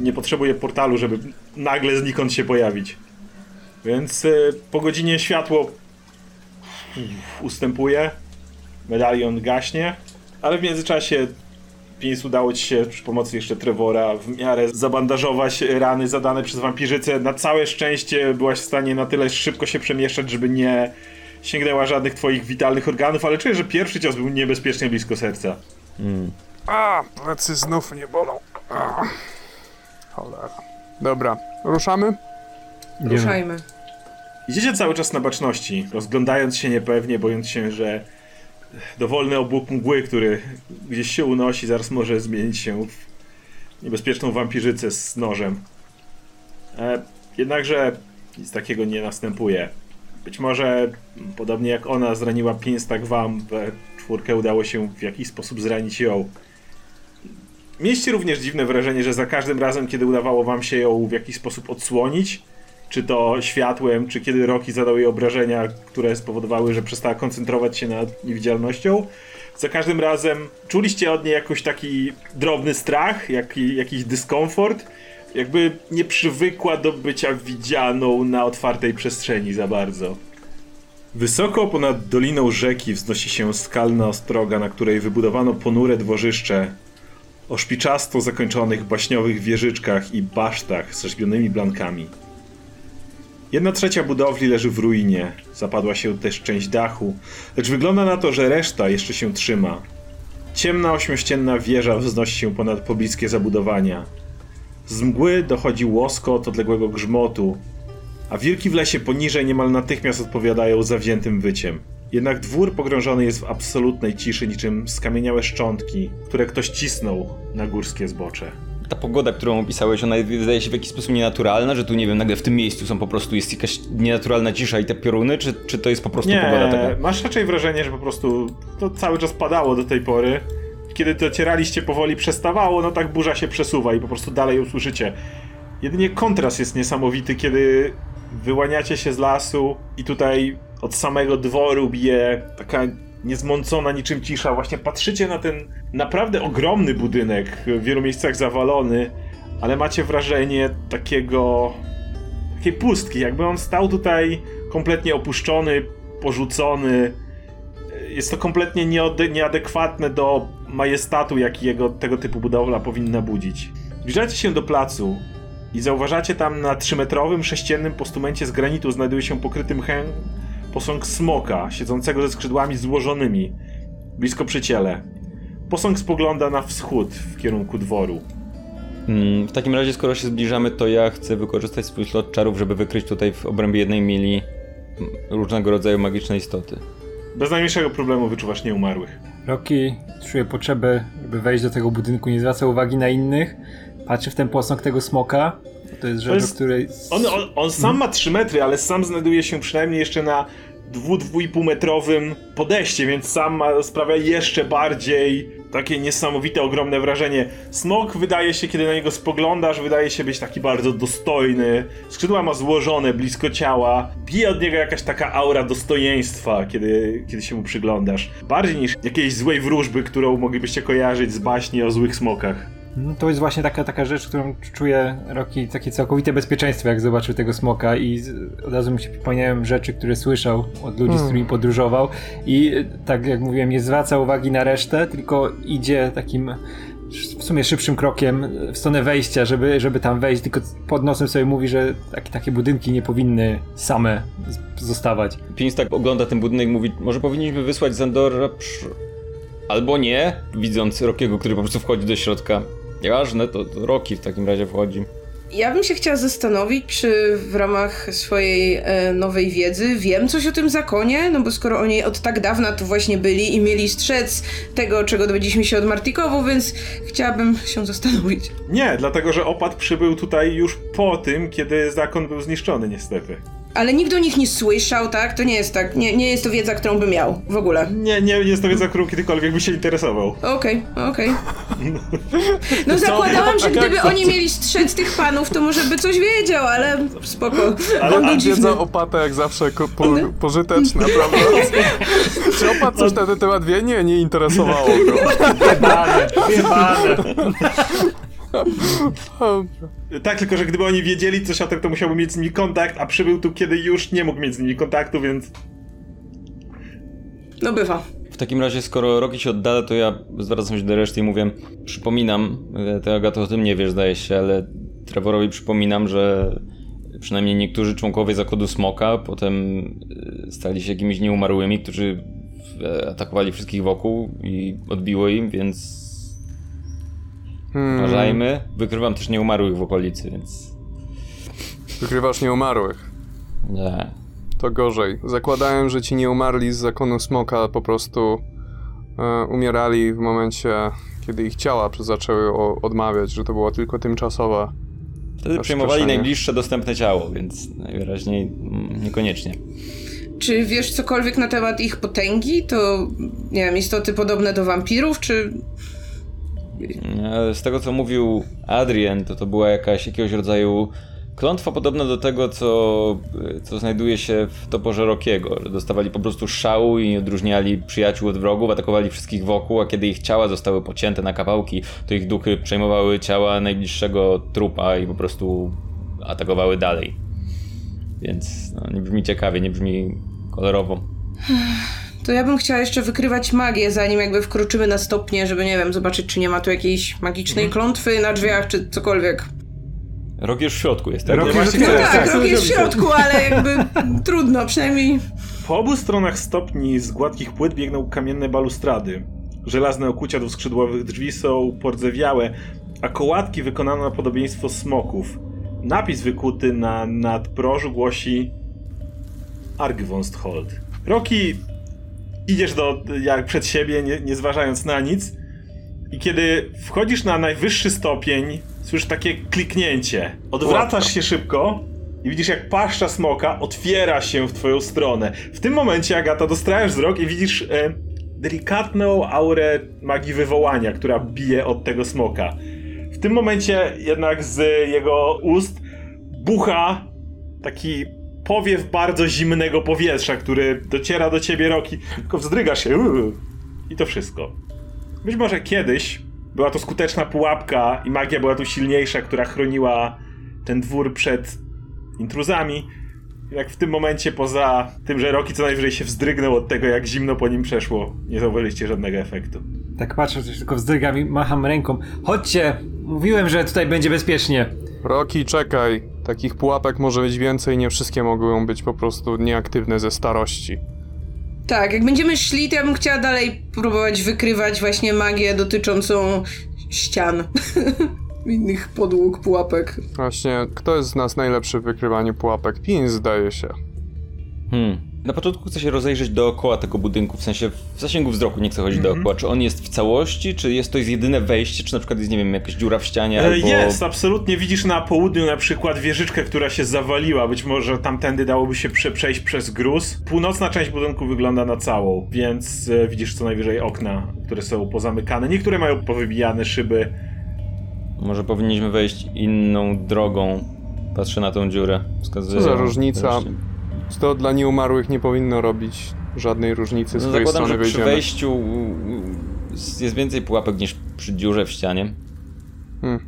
nie potrzebuje portalu, żeby nagle znikąd się pojawić. Więc y, po godzinie światło ustępuje, medalion gaśnie, ale w międzyczasie więc udało ci się przy pomocy jeszcze Trevora w miarę zabandażować rany zadane przez wampirzycę. Na całe szczęście byłaś w stanie na tyle szybko się przemieszczać, żeby nie sięgnęła żadnych twoich witalnych organów, ale czuję, że pierwszy cios był niebezpiecznie blisko serca. Mm. A, plecy znów nie bolą. A. Cholera. Dobra, ruszamy? Ruszajmy. Idziecie cały czas na baczności, rozglądając się niepewnie, bojąc się, że dowolny obłok mgły, który gdzieś się unosi, zaraz może zmienić się w niebezpieczną wampirzycę z nożem. E, jednakże nic takiego nie następuje. Być może, podobnie jak ona zraniła pięć, tak wam we czwórkę udało się w jakiś sposób zranić ją. Mieliście również dziwne wrażenie, że za każdym razem, kiedy udawało wam się ją w jakiś sposób odsłonić, czy to światłem, czy kiedy Rocky zadał jej obrażenia, które spowodowały, że przestała koncentrować się nad niewidzialnością, za każdym razem czuliście od niej jakoś taki drobny strach, jaki, jakiś dyskomfort, jakby nie przywykła do bycia widzianą na otwartej przestrzeni za bardzo. Wysoko ponad doliną rzeki wznosi się skalna ostroga, na której wybudowano ponure dworzyszcze o szpiczasto zakończonych baśniowych wieżyczkach i basztach z rzeźbionymi blankami. Jedna trzecia budowli leży w ruinie, zapadła się też część dachu, lecz wygląda na to, że reszta jeszcze się trzyma. Ciemna ośmiościenna wieża wznosi się ponad pobliskie zabudowania. Z mgły dochodzi łoskot odległego grzmotu, a wilki w lesie poniżej niemal natychmiast odpowiadają zawziętym wyciem. Jednak dwór pogrążony jest w absolutnej ciszy, niczym skamieniałe szczątki, które ktoś cisnął na górskie zbocze. Ta pogoda, którą opisałeś, ona wydaje się w jakiś sposób nienaturalna, że tu, nie wiem, nagle w tym miejscu są po prostu, jest jakaś nienaturalna cisza i te pioruny, czy, czy to jest po prostu Nie, pogoda taka? masz raczej wrażenie, że po prostu to cały czas padało do tej pory. Kiedy docieraliście powoli przestawało, no tak burza się przesuwa i po prostu dalej usłyszycie. Jedynie kontrast jest niesamowity, kiedy wyłaniacie się z lasu i tutaj od samego dworu bije taka niezmącona niczym cisza. Właśnie patrzycie na ten naprawdę ogromny budynek, w wielu miejscach zawalony, ale macie wrażenie takiego takiej pustki, jakby on stał tutaj kompletnie opuszczony, porzucony. Jest to kompletnie nieadekwatne do majestatu, jaki jego tego typu budowla powinna budzić. Zbliżacie się do placu i zauważacie tam na trzymetrowym sześciennym postumencie z granitu znajduje się pokryty mchem posąg smoka, siedzącego ze skrzydłami złożonymi, blisko przy ciele. Posąg spogląda na wschód w kierunku dworu. Mm, w takim razie, skoro się zbliżamy, to ja chcę wykorzystać swój slot czarów, żeby wykryć tutaj w obrębie jednej mili mm, różnego rodzaju magiczne istoty. Bez najmniejszego problemu wyczuwasz nieumarłych. Rocky czuje potrzebę, żeby wejść do tego budynku, nie zwraca uwagi na innych. Patrzy w ten posąg tego smoka. To jest rzecz, której... On, on, on sam ma 3 metry, ale sam znajduje się przynajmniej jeszcze na 2-2,5 metrowym podejście, więc sam ma, sprawia jeszcze bardziej takie niesamowite, ogromne wrażenie. Smok wydaje się, kiedy na niego spoglądasz, wydaje się być taki bardzo dostojny. Skrzydła ma złożone blisko ciała. Bije od niego jakaś taka aura dostojeństwa, kiedy, kiedy się mu przyglądasz. Bardziej niż jakiejś złej wróżby, którą moglibyście kojarzyć z baśni o złych smokach. No, to jest właśnie taka, taka rzecz, którą czuje Rocky, takie całkowite bezpieczeństwo, jak zobaczył tego smoka i z, od razu mi się przypomniałem rzeczy, które słyszał od ludzi, z którymi podróżował i tak jak mówiłem, nie zwraca uwagi na resztę, tylko idzie takim w sumie szybszym krokiem w stronę wejścia, żeby, żeby tam wejść, tylko pod nosem sobie mówi, że takie, takie budynki nie powinny same z- zostawać. Pins tak ogląda ten budynek i mówi, może powinniśmy wysłać Zandora przy... Albo nie, widząc Rokiego, który po prostu wchodzi do środka. Nieważne, to, to Roki w takim razie wchodzi. Ja bym się chciała zastanowić, czy w ramach swojej e, nowej wiedzy wiem coś o tym zakonie, no bo skoro oni od tak dawna tu właśnie byli i mieli strzec tego, czego dowiedzieliśmy się od Martikowu, więc chciałabym się zastanowić. Nie, dlatego że opad przybył tutaj już po tym, kiedy zakon był zniszczony, niestety. Ale nikt o nich nie słyszał, tak? To nie jest tak, nie, nie jest to wiedza, którą bym miał w ogóle. Nie, nie jest to wiedza, którą kiedykolwiek by się interesował. Okej, okej. [LAUGHS] No zakładałam, że gdyby oni mieli strzec tych panów, to może by coś wiedział, ale spoko. Ale- On a był wiedza opata jak zawsze po, pożyteczna, prawda? [LAUGHS] Czy opat coś na ten temat wie? Nie, nie interesowało go. Jebane, jebane. [LAUGHS] Tak, tylko że gdyby oni wiedzieli coś o tym, to musiałby mieć z nimi kontakt, a przybył tu, kiedy już nie mógł mieć z nimi kontaktu, więc... No bywa. W takim razie, skoro Roki się oddala, to ja zwracam się do reszty i mówię, przypominam, e, ty Agato o tym nie wiesz, zdaje się, ale Trevorowi przypominam, że przynajmniej niektórzy członkowie Zakładu Smoka potem e, stali się jakimiś nieumarłymi, którzy e, atakowali wszystkich wokół i odbiło im, więc Hmm. Uważajmy. Wykrywam też nieumarłych w okolicy, więc... Wykrywasz nieumarłych. Nie. To gorzej. Zakładałem, że ci nieumarli z zakonu smoka po prostu e, umierali w momencie, kiedy ich ciała zaczęły o, odmawiać, że to była tylko tymczasowa. Wtedy przejmowali najbliższe dostępne ciało, więc najwyraźniej mm, niekoniecznie. Czy wiesz cokolwiek na temat ich potęgi? To, nie wiem, istoty podobne do wampirów, czy... Z tego, co mówił Adrian, to to była jakaś, jakiegoś rodzaju klątwa podobna do tego, co, co znajduje się w toporze Rokiego. Dostawali po prostu szału i odróżniali przyjaciół od wrogów, atakowali wszystkich wokół, a kiedy ich ciała zostały pocięte na kawałki, to ich duchy przejmowały ciała najbliższego trupa i po prostu atakowały dalej. Więc no, nie brzmi ciekawie, nie brzmi kolorowo. [SIGHS] To ja bym chciała jeszcze wykrywać magię, zanim jakby wkroczymy na stopnie, żeby, nie wiem, zobaczyć, czy nie ma tu jakiejś magicznej mhm. klątwy na drzwiach, czy cokolwiek. Rok już w środku jest, tak? Rok jest, no tak, tak, rok jest w środku, ale jakby trudno, przynajmniej... Po obu stronach stopni z gładkich płyt biegną kamienne balustrady. Żelazne okucia do skrzydłowych drzwi są pordzewiałe, a kołatki wykonane na podobieństwo smoków. Napis wykuty na nadprożu głosi Argwonsthold. Roki, idziesz do, jak przed siebie, nie, nie zważając na nic i kiedy wchodzisz na najwyższy stopień, słyszysz takie kliknięcie. Odwracasz się szybko i widzisz jak paszcza smoka otwiera się w twoją stronę. W tym momencie, Agata, dostrajesz wzrok i widzisz e, delikatną aurę magii wywołania, która bije od tego smoka. W tym momencie jednak z jego ust bucha taki powiew bardzo zimnego powietrza, który dociera do ciebie roki, tylko wzdrygasz się i to wszystko. Być może kiedyś była to skuteczna pułapka i magia była tu silniejsza, która chroniła ten dwór przed intruzami. Jak w tym momencie, poza tym, że Roki co najwyżej się wzdrygnął od tego, jak zimno po nim przeszło, nie zauważyliście żadnego efektu. Tak patrzę, że tylko wzdrygam i macham ręką. Chodźcie! Mówiłem, że tutaj będzie bezpiecznie. Roki, czekaj. Takich pułapek może być więcej, nie wszystkie mogą być po prostu nieaktywne ze starości. Tak, jak będziemy szli, to ja bym chciała dalej próbować wykrywać właśnie magię dotyczącą ścian. [LAUGHS] Innych podłóg, pułapek. Właśnie, kto jest z nas najlepszy w wykrywaniu pułapek? Pin zdaje się. Hmm. Na początku chcę się rozejrzeć dookoła tego budynku, w sensie w zasięgu wzroku nie chcę chodzić mm -hmm. dookoła. Czy on jest w całości, czy jest to jest jedyne wejście, czy na przykład jest, nie wiem, jakaś dziura w ścianie? E, albo... Jest, absolutnie. Widzisz na południu na przykład wieżyczkę, która się zawaliła. Być może tamtędy dałoby się prze przejść przez gruz. Północna część budynku wygląda na całą, więc e, widzisz co najwyżej okna, które są pozamykane. Niektóre mają powybijane szyby. Może powinniśmy wejść inną drogą. Patrzę na tą dziurę. Wskazuję. Co za różnica? Wreszcie. To dla nieumarłych nie powinno robić żadnej różnicy, z no, której zakładam, strony że przy wejściu jest więcej pułapek niż przy dziurze w ścianie. Hmm.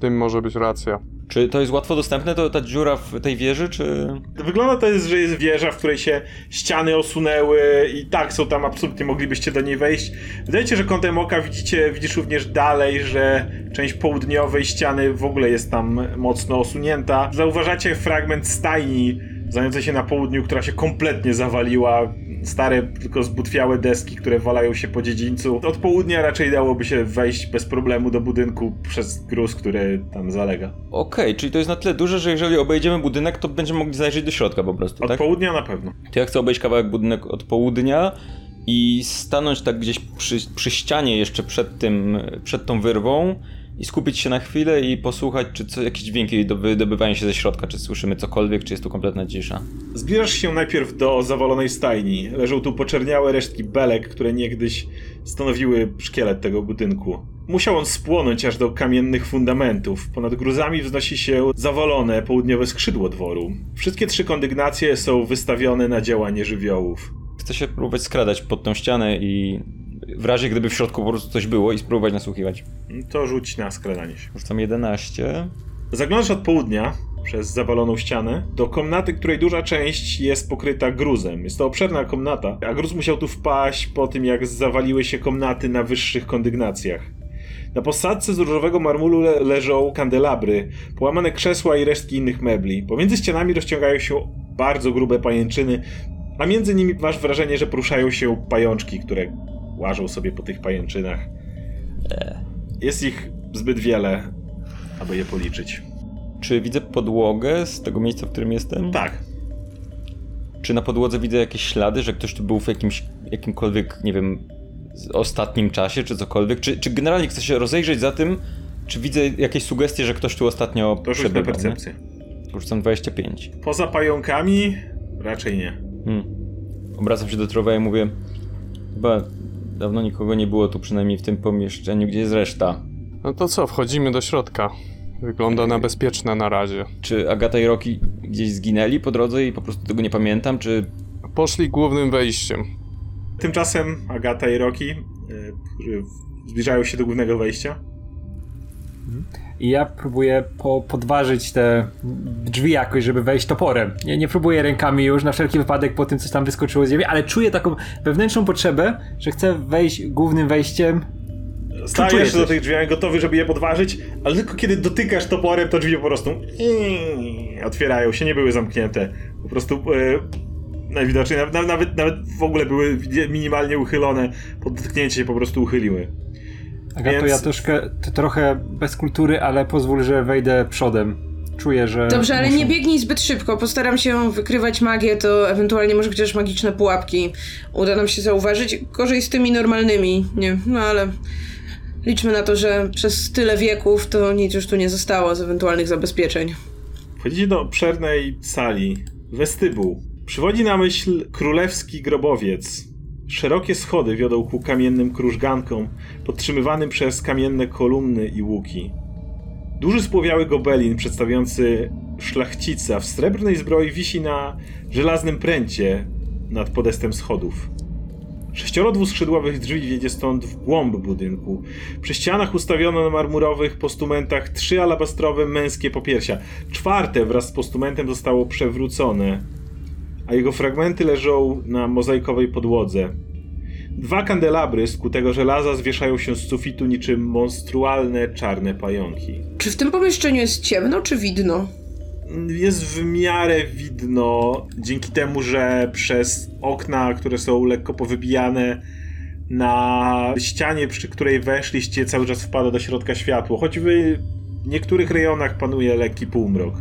Tym może być racja. Czy to jest łatwo dostępne, to ta dziura w tej wieży, czy... Wygląda to jest, że jest wieża, w której się ściany osunęły i tak są tam, absolutnie moglibyście do niej wejść. Wydaje się, że kątem oka widzicie, widzisz również dalej, że część południowej ściany w ogóle jest tam mocno osunięta. Zauważacie fragment stajni, znajdującej się na południu, która się kompletnie zawaliła. Stare, tylko zbutwiałe deski, które walają się po dziedzińcu. Od południa raczej dałoby się wejść bez problemu do budynku przez gruz, który tam zalega. Okej, okay, czyli to jest na tyle duże, że jeżeli obejdziemy budynek, to będziemy mogli zajrzeć do środka po prostu, Od tak? południa na pewno. To ja chcę obejść kawałek budynek od południa i stanąć tak gdzieś przy, przy ścianie jeszcze przed tym, przed tą wyrwą i skupić się na chwilę i posłuchać, czy co, jakieś dźwięki wydobywają się ze środka, czy słyszymy cokolwiek, czy jest tu kompletna cisza. Zbliżasz się najpierw do zawalonej stajni. Leżą tu poczerniałe resztki belek, które niegdyś stanowiły szkielet tego budynku. Musiał on spłonąć aż do kamiennych fundamentów. Ponad gruzami wznosi się zawalone południowe skrzydło dworu. Wszystkie trzy kondygnacje są wystawione na działanie żywiołów. Chcę się próbować skradać pod tą ścianę i w razie gdyby w środku po prostu coś było i spróbować nasłuchiwać. To rzuć na skradanie się. Rzucam 11. Zaglądasz od południa przez zawaloną ścianę do komnaty, której duża część jest pokryta gruzem. Jest to obszerna komnata, a gruz musiał tu wpaść po tym, jak zawaliły się komnaty na wyższych kondygnacjach. Na posadce z różowego marmulu le leżą kandelabry, połamane krzesła i resztki innych mebli. Pomiędzy ścianami rozciągają się bardzo grube pajęczyny, a między nimi masz wrażenie, że poruszają się pajączki, które łażą sobie po tych pajęczynach. jest ich zbyt wiele, aby je policzyć. Czy widzę podłogę z tego miejsca, w którym jestem? Tak. Czy na podłodze widzę jakieś ślady, że ktoś tu był w jakimś, jakimkolwiek, nie wiem, ostatnim czasie, czy cokolwiek? Czy, czy generalnie chcę się rozejrzeć za tym, czy widzę jakieś sugestie, że ktoś tu ostatnio To rzuć na percepcję. Rzucam 25. Poza pająkami raczej nie. Hmm. Obracam się do Trowa i mówię, chyba dawno nikogo nie było tu, przynajmniej w tym pomieszczeniu, gdzie jest reszta. No to co, wchodzimy do środka. Wygląda na bezpieczne na razie. Czy Agata i Rocky gdzieś zginęli po drodze i po prostu tego nie pamiętam, czy... Poszli głównym wejściem. Tymczasem Agata i Rocky, y, którzy zbliżają się do głównego wejścia. I ja próbuję po, podważyć te drzwi jakoś, żeby wejść toporem. Nie, nie próbuję rękami już, na wszelki wypadek po tym, coś tam wyskoczyło z ziemi, ale czuję taką wewnętrzną potrzebę, że chcę wejść głównym wejściem. Stajesz do tych drzwi gotowy, żeby je podważyć, ale tylko kiedy dotykasz toporem, to drzwi po prostu otwierają się, nie były zamknięte. Po prostu e, najwidoczniej nawet, nawet, nawet w ogóle były minimalnie uchylone, pod dotknięcie się po prostu uchyliły. Agato, Więc... ja troszkę, trochę bez kultury, ale pozwól, że wejdę przodem. Czuję, że. Dobrze, ale muszę... nie biegnij zbyt szybko. Postaram się wykrywać magię, to ewentualnie może chociaż magiczne pułapki uda nam się zauważyć. Gorzej z tymi normalnymi, nie, no ale. Liczmy na to, że przez tyle wieków to nic już tu nie zostało z ewentualnych zabezpieczeń. Wchodzicie do obszernej sali. Westybuł. Przywodzi na myśl królewski grobowiec. Szerokie schody wiodą ku kamiennym krużgankom, podtrzymywanym przez kamienne kolumny i łuki. Duży spłowiały gobelin przedstawiający szlachcica w srebrnej zbroi wisi na żelaznym pręcie nad podestem schodów. Sześcioro dwuskrzydłowych drzwi wiedzie stąd w głąb budynku. Przy ścianach ustawiono na marmurowych postumentach trzy alabastrowe męskie popiersia. Czwarte wraz z postumentem zostało przewrócone, a jego fragmenty leżą na mozaikowej podłodze. Dwa kandelabry z kutego żelaza zwieszają się z sufitu niczym monstrualne czarne pająki. Czy w tym pomieszczeniu jest ciemno, czy widno? Jest w miarę widno, dzięki temu, że przez okna, które są lekko powybijane, na ścianie, przy której weszliście, cały czas wpada do środka światło, choć w niektórych rejonach panuje lekki półmrok.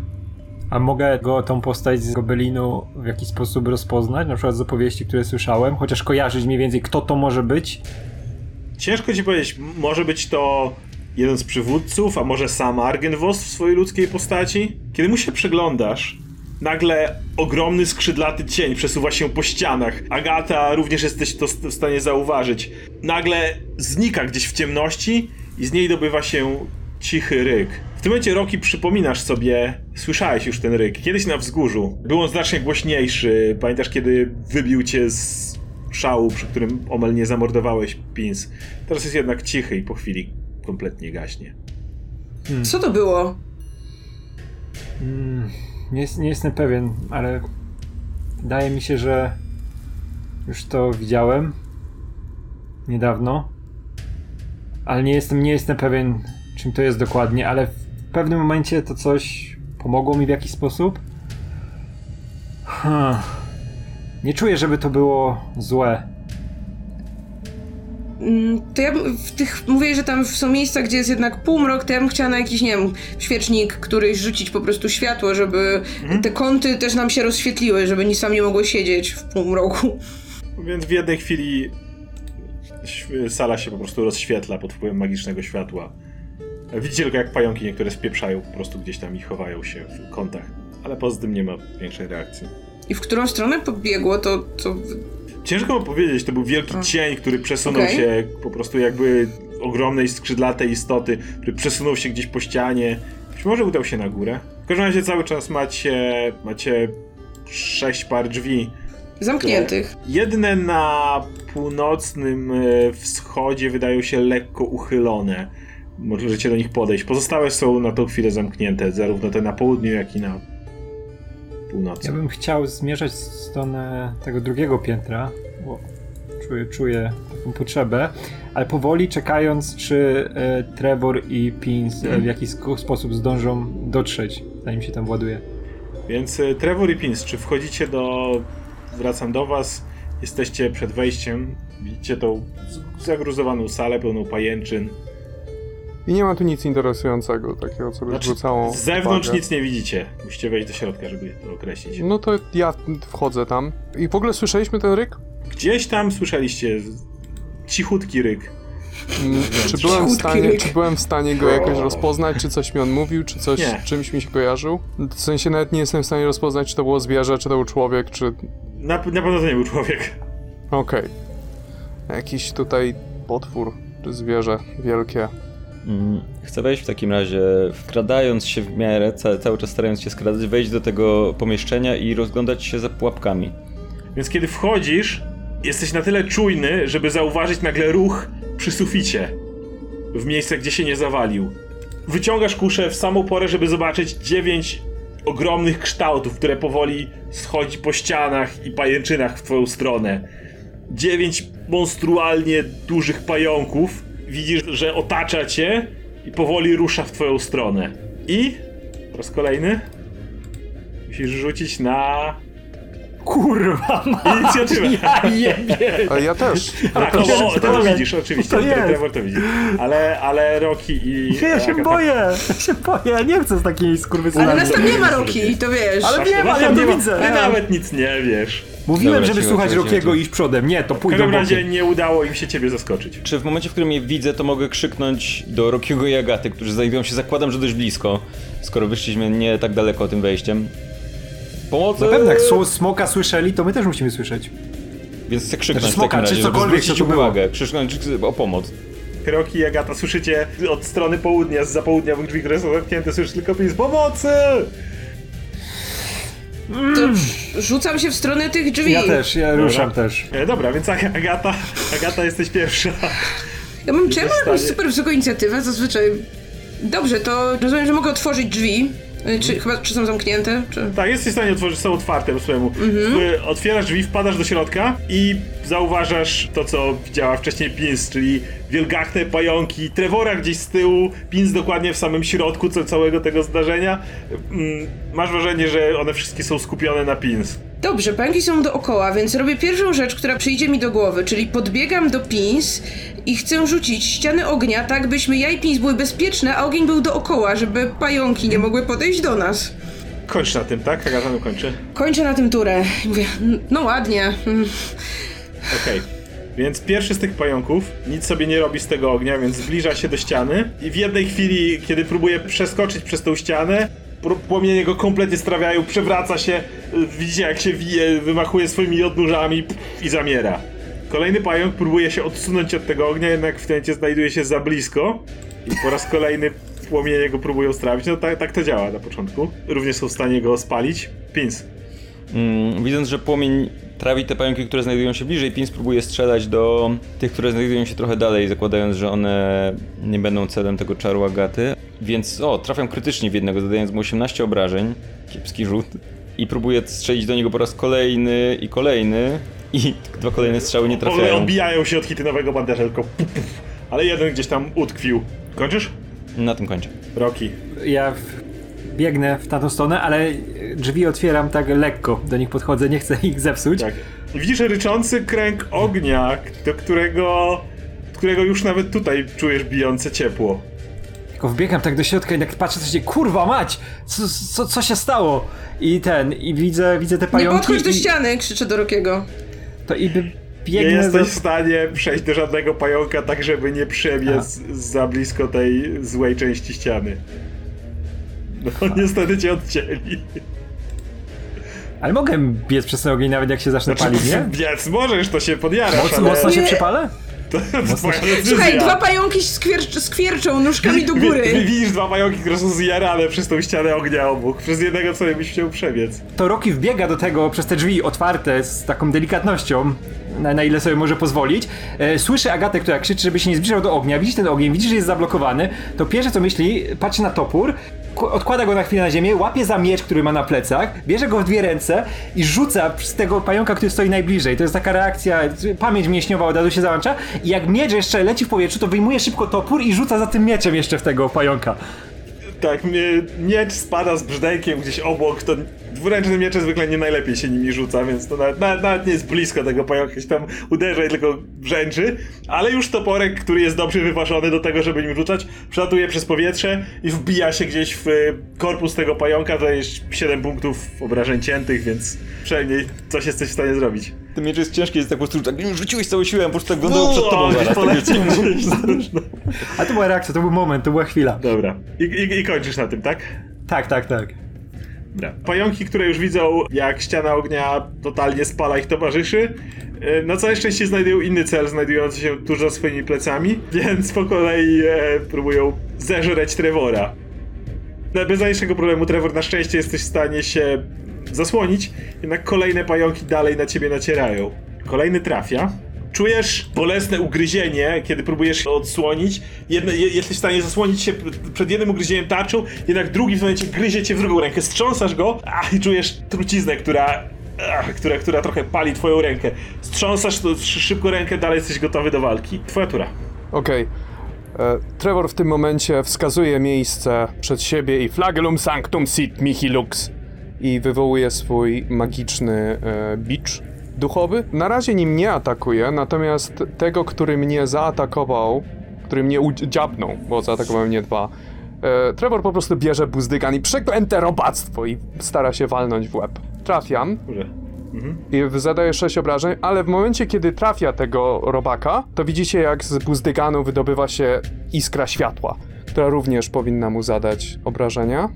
A mogę go, tą postać z Gobelinu w jakiś sposób rozpoznać, na przykład z opowieści, które słyszałem, chociaż kojarzyć mniej więcej, kto to może być? Ciężko ci powiedzieć, może być to jeden z przywódców, a może sam Argenvost w swojej ludzkiej postaci? Kiedy mu się przyglądasz, nagle ogromny skrzydlaty cień przesuwa się po ścianach. Agata, również jesteś to w stanie zauważyć. Nagle znika gdzieś w ciemności i z niej dobywa się cichy ryk. W tym momencie, Roki, przypominasz sobie, słyszałeś już ten ryk, kiedyś na wzgórzu. Był on znacznie głośniejszy. Pamiętasz, kiedy wybił cię z szału, przy którym omal nie zamordowałeś Pins. Teraz jest jednak cichy i po chwili kompletnie gaśnie. Hmm. Co to było? Hmm, nie, nie jestem pewien, ale wydaje mi się, że już to widziałem niedawno. Ale nie jestem, nie jestem pewien, czym to jest dokładnie, ale pewnym momencie to coś pomogło mi w jakiś sposób. Hmm. Nie czuję, żeby to było złe. Mm, to ja w tych, mówię, że tam są miejsca, gdzie jest jednak półmrok, to ja bym chciała na jakiś, nie wiem, świecznik któryś rzucić po prostu światło, żeby mhm. te kąty też nam się rozświetliły, żeby nic tam nie mogło siedzieć w półmroku. Więc w jednej chwili sala się po prostu rozświetla pod wpływem magicznego światła. Widzicie tylko jak pająki niektóre spieprzają po prostu gdzieś tam i chowają się w kątach. Ale poza tym nie ma większej reakcji. I w którą stronę pobiegło to... to... Ciężko powiedzieć, to był wielki A. cień, który przesunął okay. się po prostu jakby ogromnej skrzydlatej istoty, który przesunął się gdzieś po ścianie. Być może udał się na górę. W każdym razie cały czas macie, macie sześć par drzwi. Zamkniętych. Jedne na północnym e, wschodzie wydają się lekko uchylone możecie do nich podejść. Pozostałe są na tą chwilę zamknięte, zarówno te na południu, jak i na północy. Ja bym chciał zmierzać w stronę tego drugiego piętra, bo czuję, czuję taką potrzebę, ale powoli czekając, czy e, Trevor i Pins e, w jakiś sposób zdążą dotrzeć, zanim się tam właduje. Więc e, Trevor i Pins, czy wchodzicie do... Wracam do was, jesteście przed wejściem, widzicie tą zagruzowaną salę pełną pajęczyn, I nie ma tu nic interesującego, takiego, co by Znaczy, zwrócało Z zewnątrz uwagę. nic nie widzicie. Musicie wejść do środka, żeby to określić. No to ja wchodzę tam. I w ogóle słyszeliśmy ten ryk? Gdzieś tam słyszeliście cichutki ryk. Mm, Czy byłem, w Cichutki stanie, ryk. czy byłem w stanie go jakoś rozpoznać, czy coś mi on mówił, czy coś Nie. czymś mi się kojarzył? W sensie nawet nie jestem w stanie rozpoznać, czy to było zwierzę, czy to był człowiek, czy... Na, na pewno to nie był człowiek. Okej. Jakiś tutaj potwór, czy zwierzę wielkie. Mm, Chcę wejść w takim razie, wkradając się w miarę, ca cały czas starając się skradać, wejść do tego pomieszczenia i rozglądać się za pułapkami. Więc kiedy wchodzisz, jesteś na tyle czujny, żeby zauważyć nagle ruch przy suficie. W miejscach, gdzie się nie zawalił. Wyciągasz kuszę w samą porę, żeby zobaczyć dziewięć ogromnych kształtów, które powoli schodzi po ścianach i pajęczynach w twoją stronę. Dziewięć monstrualnie dużych pająków. Widzisz, że otacza cię i powoli rusza w twoją stronę. I po raz kolejny musisz rzucić na Kurwa, [LAUGHS] ma. inicjatywę. Ja jebie. Ale ja też. Tak, to to, jest- to, to, to- widzisz, oczywiście. to jest. Trevor to widzi. Ale, ale Rocky i. Ja się Agata- boję, ja się boję, ja nie chcę z takiej skurwysynami. Ale nas tam nie ma Roki, to wiesz. Ale wiem, was ale ja to nie ma- widzę. Ty nawet nic nie wiesz. Mówiłem, Dobra, żeby słuchać i iść przodem. Nie, to W pójdę każdym razie nie udało im się ciebie zaskoczyć. Czy w momencie, w którym je widzę, to mogę krzyknąć do Rokiego i Agaty, którzy znajdują się, zakładam, że dość blisko, skoro wyszliśmy nie tak daleko tym wejściem. Pomocy! Na pewno jak sło- smoka słyszeli, to my też musimy słyszeć. Więc chcę krzyknąć Znaczy w takim smoka, czy razie, żeby cokolwiek, zwrócić było. uwagę, krzyknąć o pomoc. Rocky i Agata słyszycie od strony południa, z południowych drzwi, które są zamknięte, słyszysz tylko pis pomocy! To rzucam się w stronę tych drzwi. Ja też, ja ruszam też. E, dobra, więc Ag- Agata, Agata jesteś pierwsza. Ja mam, czy ja mam jakąś super wysoką inicjatywę zazwyczaj. Dobrze, to rozumiem, że mogę otworzyć drzwi. Y, Czy, chyba, czy są zamknięte? Czy... Tak, jesteś w stanie otworzyć, są otwarte swojemu. W- Otwierasz drzwi, wpadasz do środka i zauważasz to, co widziała wcześniej Pins, czyli wielgachne pająki, Trevora gdzieś z tyłu, Pins dokładnie w samym środku co, całego tego zdarzenia. Mm, Masz wrażenie, że one wszystkie są skupione na Pins. Dobrze, pająki są dookoła, więc robię pierwszą rzecz, która przyjdzie mi do głowy, czyli podbiegam do Pins i chcę rzucić ściany ognia, tak byśmy ja i Pins były bezpieczne, a ogień był dookoła, żeby pająki nie mogły podejść do nas. Kończ na tym, tak? Agata no kończy. Kończę na tym turę. i Mówię, "N- no ładnie. Mm. Okej. Więc pierwszy z tych pająków nic sobie nie robi z tego ognia, więc zbliża się do ściany i w jednej chwili, kiedy próbuje przeskoczyć przez tą ścianę, płomienie go kompletnie strawiają, przewraca się, y, widzicie jak się wije, wymachuje swoimi odnóżami pff, i zamiera. Kolejny pająk próbuje się odsunąć od tego ognia, jednak w tym momencie znajduje się za blisko i po raz kolejny płomienie go próbują strawić. No tak, tak to działa na początku. Również są w stanie go spalić. Pins. Mm, widząc, że płomień trawi te pająki, które znajdują się bliżej, Pin spróbuje strzelać do tych, które znajdują się trochę dalej, zakładając, że one nie będą celem tego czaru Agaty. Więc o, trafiam krytycznie w jednego, zadając mu 18 obrażeń. Kiepski rzut. I próbuję strzelić do niego po raz kolejny i kolejny. I dwa kolejne strzały nie trafiają. odbijają się od hitynowego banderza, tylko puf, puf. Ale jeden gdzieś tam utkwił. Kończysz? Na tym kończę. Rocky. Ja. Biegnę w tamtą stronę, ale drzwi otwieram tak lekko. Do nich podchodzę, nie chcę ich zepsuć. Tak. Widzisz ryczący kręg ognia, do którego, którego już nawet tutaj czujesz bijące ciepło. Tylko wbiegam tak do środka i tak patrzę, co się dzieje. Kurwa mać! Co, co, co się stało? I ten, i widzę, widzę te Nie pająki. podchodź do i, ściany, krzyczę do Rokiego. To i by Nie biegnę jesteś za... w stanie przejść do żadnego pająka, tak żeby nie przebiec za blisko tej złej części ściany. No [LAUGHS] niestety cię odcięli. Ale mogę biec przez ten ogień nawet jak się zacznę palić, nie? [LAUGHS] Biec możesz, to się podjarasz, Mocno, ale mocno się Nie. przypalę? to. Słuchaj, dwa pająki skwiercz, skwierczą nóżkami do góry. Widzisz dwa pająki, które są zjarane przez tą ścianę ognia obok. Przez jednego sobie byś chciał przebiec. To Rocky wbiega do tego przez te drzwi otwarte z taką delikatnością, na, na ile sobie może pozwolić. E, słyszy Agatę, która krzyczy, żeby się nie zbliżał do ognia. Widzi ten ogień, widzi, że jest zablokowany. To pierwsze co myśli, patrzy na topór, odkłada go na chwilę na ziemię, łapie za miecz, który ma na plecach, bierze go w dwie ręce i rzuca z tego pająka, który stoi najbliżej. To jest taka reakcja, pamięć mięśniowa od razu się załącza. I jak miecz jeszcze leci w powietrzu, to wyjmuje szybko topór i rzuca za tym mieczem jeszcze w tego pająka. Tak, mie- miecz spada z brzdękiem gdzieś obok, to dwuręczne miecze zwykle nie najlepiej się nimi rzuca, więc to nawet, nawet, nawet nie jest blisko tego pająka, się tam uderza i tylko brzęczy, ale już toporek, który jest dobrze wyważony do tego, żeby nim rzucać, przelatuje przez powietrze i wbija się gdzieś w y, korpus tego pająka, to jest 7 punktów obrażeń ciętych, więc przynajmniej coś jesteś w stanie zrobić. Ten miecz jest ciężki, jest tak po prostu, tak rzuciłeś całą siłę, po prostu tak wyglądało przed tobą o, zaraz. no. A to była reakcja, to był moment, to była chwila. Dobra. I, i, I kończysz na tym, tak? Tak, tak, tak. Dobra. Pająki, które już widzą, jak ściana ognia totalnie spala ich towarzyszy, e, na całe szczęście znajdują inny cel, znajdujący się tuż za swoimi plecami, [LAUGHS] więc po kolei e, próbują zeżreć Trevora. No, bez najmniejszego problemu Trevor na szczęście jesteś w stanie się zasłonić, jednak kolejne pająki dalej na ciebie nacierają. Kolejny trafia. Czujesz bolesne ugryzienie, kiedy próbujesz odsłonić. Jedne, je, jesteś w stanie zasłonić się przed jednym ugryzieniem tarczą, jednak drugi w momencie gryzie cię w drugą rękę. Strząsasz go ach, i czujesz truciznę, która, ach, która, która trochę pali twoją rękę. Strząsasz szybko rękę, dalej jesteś gotowy do walki. Twoja tura. Okej. E, Trevor w tym momencie wskazuje miejsce przed siebie i flagellum sanctum sit mihi lux i wywołuje swój magiczny e, bicz duchowy. Na razie nim nie atakuje, natomiast tego, który mnie zaatakował, który mnie dziabnął, bo zaatakował mnie dwa, e, Trevor po prostu bierze buzdygan i przeklęte robactwo i stara się walnąć w łeb. Trafiam, Kurze. i zadaje 6 obrażeń, ale w momencie, kiedy trafia tego robaka, to widzicie, jak z buzdyganu wydobywa się iskra światła, która również powinna mu zadać obrażenia.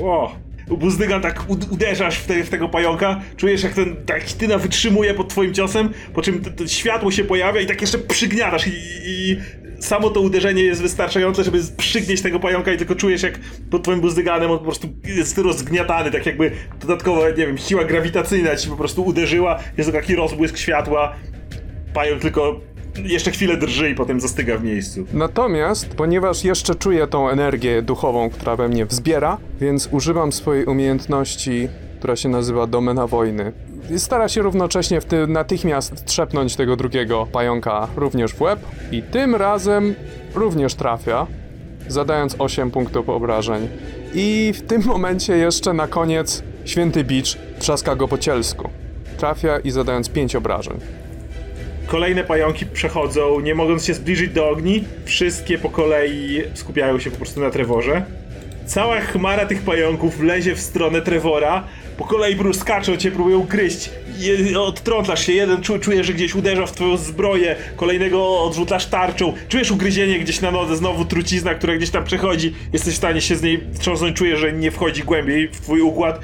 Ło. Buzdygan tak ud- uderzasz w, te, w tego pająka, czujesz jak ten tak tyna wytrzymuje pod twoim ciosem, po czym to, światło się pojawia i tak jeszcze przygniatasz i, i samo to uderzenie jest wystarczające, żeby przygnieść tego pająka i tylko czujesz jak pod twoim buzdyganem on po prostu jest rozgniatany, tak jakby dodatkowo, nie wiem, siła grawitacyjna ci po prostu uderzyła, jest to taki rozbłysk światła, pająk tylko jeszcze chwilę drży i potem zastyga w miejscu. Natomiast, ponieważ jeszcze czuję tą energię duchową, która we mnie wzbiera, więc używam swojej umiejętności, która się nazywa Domena Wojny. Stara się równocześnie w tym natychmiast trzepnąć tego drugiego pająka również w łeb i tym razem również trafia, zadając 8 punktów obrażeń. I w tym momencie jeszcze na koniec święty bicz trzaska go po cielsku. Trafia i zadając 5 obrażeń. Kolejne pająki przechodzą, nie mogąc się zbliżyć do ogni. Wszystkie po kolei skupiają się po prostu na Trevorze. Cała chmara tych pająków lezie w stronę Trevora. Po kolei prostu skaczą cię, próbują gryźć. Je, odtrącasz się, jeden czu, czuje, że gdzieś uderza w twoją zbroję, kolejnego odrzucasz tarczą. Czujesz ugryzienie gdzieś na nodze, znowu trucizna, która gdzieś tam przechodzi. Jesteś w stanie się z niej wstrząsnąć, czujesz, że nie wchodzi głębiej w twój układ.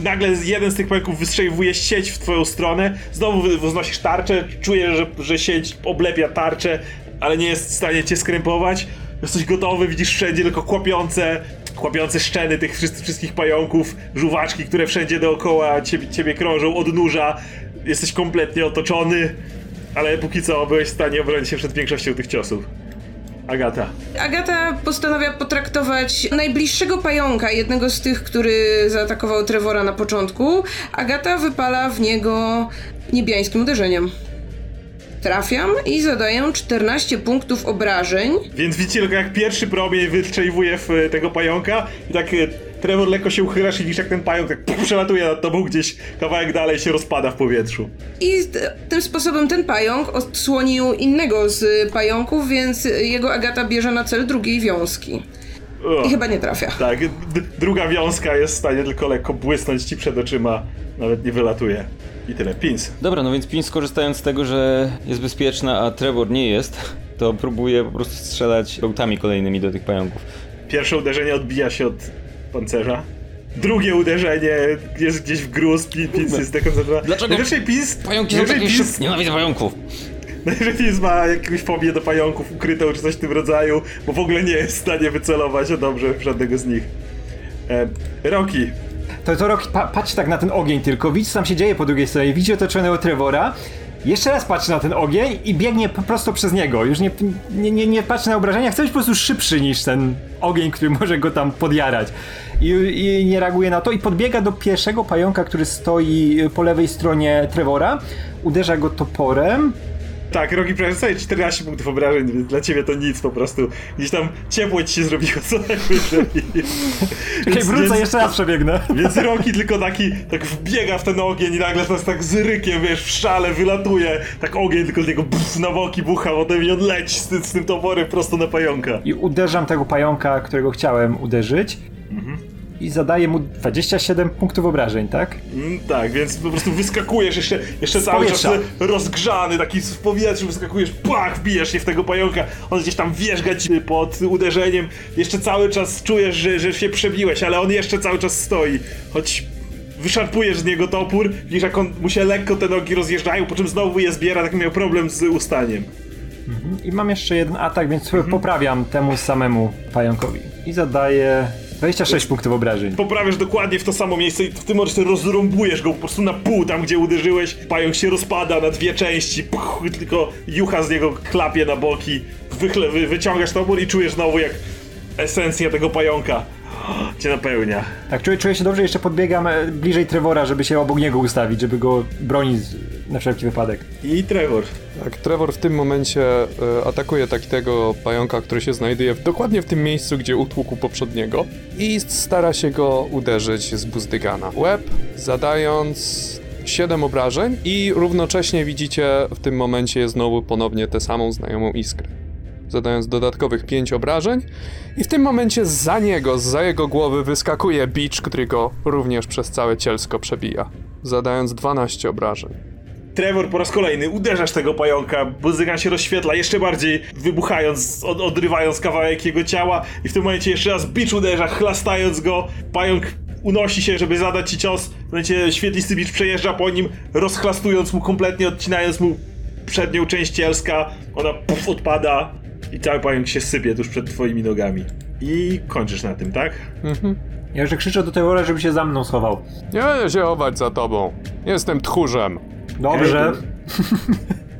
Nagle jeden z tych pająków wystrzeliwuje sieć w twoją stronę. Znowu wznosisz tarczę, czujesz, że, że sieć oblepia tarczę, ale nie jest w stanie cię skrępować. Jesteś gotowy, widzisz wszędzie tylko kłapiące, kłapiące szczeny tych wszyscy- wszystkich pająków, żuwaczki, które wszędzie dookoła ciebie, ciebie krążą, odnóża. Jesteś kompletnie otoczony, ale póki co byłeś w stanie obronić się przed większością tych ciosów. Agata. Agata postanawia potraktować najbliższego pająka, jednego z tych, który zaatakował Trevora na początku. Agata wypala w niego niebiańskim uderzeniem. Trafiam i zadaję 14 punktów obrażeń. Więc widzicie tylko jak pierwszy promień wystrzeliwuje w e, tego pająka i tak e, Trevor lekko się uchylasz i widzisz jak ten pająk tak przelatuje nad tobą gdzieś kawałek dalej się rozpada w powietrzu. I t- tym sposobem ten pająk odsłonił innego z pająków, więc jego Agata bierze na cel drugiej wiązki. O, I chyba nie trafia. Tak, druga wiązka jest w stanie tylko lekko błysnąć ci przed oczyma, nawet nie wylatuje. I tyle. Pins. Dobra, no więc Pin skorzystając z tego, że jest bezpieczna, a Trevor nie jest, to próbuje po prostu strzelać bełtami kolejnymi do tych pająków. Pierwsze uderzenie odbija się od pancerza. Drugie uderzenie jest gdzieś w gruz, Pi- Pins jest dekoncentrowany. Dlaczego Najwyżej Pins... Pająki są takie Pins, nienawidzę pająków! najwyżej Pins ma jakąś fobię do pająków ukrytą, czy coś w tym rodzaju, bo w ogóle nie jest w stanie wycelować dobrze w żadnego z nich. E, Rocky. To, to Rocky, pa, patrz tak na ten ogień tylko, widz co tam się dzieje po drugiej stronie, widzi otoczonego Trevora, jeszcze raz patrzy na ten ogień i biegnie po prostu przez niego. Już nie, nie, nie, nie patrzy na obrażenia, chce być po prostu szybszy niż ten ogień, który [LAUGHS] może go tam podjarać. I, I nie reaguje na to i podbiega do pierwszego pająka, który stoi po lewej stronie Trevora, uderza go toporem Tak, Rogi sobie 14 punktów obrażeń, więc dla ciebie to nic po prostu. Gdzieś tam ciepło ci się zrobiło co najwyżej. [LAUGHS] Czekaj, wrócę, jeszcze raz przebiegnę. [LAUGHS] Więc Roki tylko taki, tak wbiega w ten ogień i nagle jest tak z rykiem, wiesz, w szale wylatuje, tak ogień tylko z niego pff, na boki bucha, potem i on leci z, tym- z tym toporem prosto na pająka. I uderzam tego pająka, którego chciałem uderzyć. I zadaję mu 27 punktów obrażeń, tak? Mm, tak, więc po prostu wyskakujesz jeszcze, jeszcze cały czas rozgrzany, taki w powietrzu wyskakujesz, pach, wbijesz się w tego pająka, on gdzieś tam wierzga ci pod uderzeniem, jeszcze cały czas czujesz, że, że się przebiłeś, ale on jeszcze cały czas stoi, choć wyszarpujesz z niego topór, widzisz jak on, mu się lekko te nogi rozjeżdżają, po czym znowu je zbiera, tak miał problem z ustaniem. I mam jeszcze jeden atak, więc Mhm. poprawiam temu samemu pająkowi. I zadaję 26 punktów obrażeń. Poprawiasz dokładnie w to samo miejsce i w tym momencie rozrąbujesz go po prostu na pół, tam gdzie uderzyłeś. Pająk się rozpada na dwie części, puch, tylko jucha z niego klapie na boki. Wychle, wy, wyciągasz topór i czujesz znowu jak esencja tego pająka [GASPS] cię napełnia. Tak, czuję, czuję się dobrze, jeszcze podbiegam e, bliżej Trevora, żeby się obok niego ustawić, żeby go bronić na wszelki wypadek. I Trevor. Tak, Trevor w tym momencie e, atakuje takiego pająka, który się znajduje w, dokładnie w tym miejscu, gdzie utłukł poprzedniego i stara się go uderzyć z buzdygana. Łeb, zadając 7 obrażeń i równocześnie widzicie w tym momencie znowu ponownie tę samą znajomą iskrę. Zadając dodatkowych 5 obrażeń i w tym momencie za niego, za jego głowy wyskakuje bicz, który go również przez całe cielsko przebija. Zadając 12 obrażeń. Trevor po raz kolejny uderzasz tego pająka, buzygan się rozświetla jeszcze bardziej, wybuchając, od, odrywając kawałek jego ciała i w tym momencie jeszcze raz bicz uderza, chlastając go. Pająk unosi się, żeby zadać ci cios. W momencie świetlisty bicz przejeżdża po nim, rozchlastując mu kompletnie, odcinając mu przednią część cielska. Ona puf, odpada i cały pająk się sypie tuż przed twoimi nogami. I kończysz na tym, tak? Ja już krzyczę do Trevora, żeby się za mną schował. Nie będę się chować za tobą. Jestem tchórzem. Dobrze.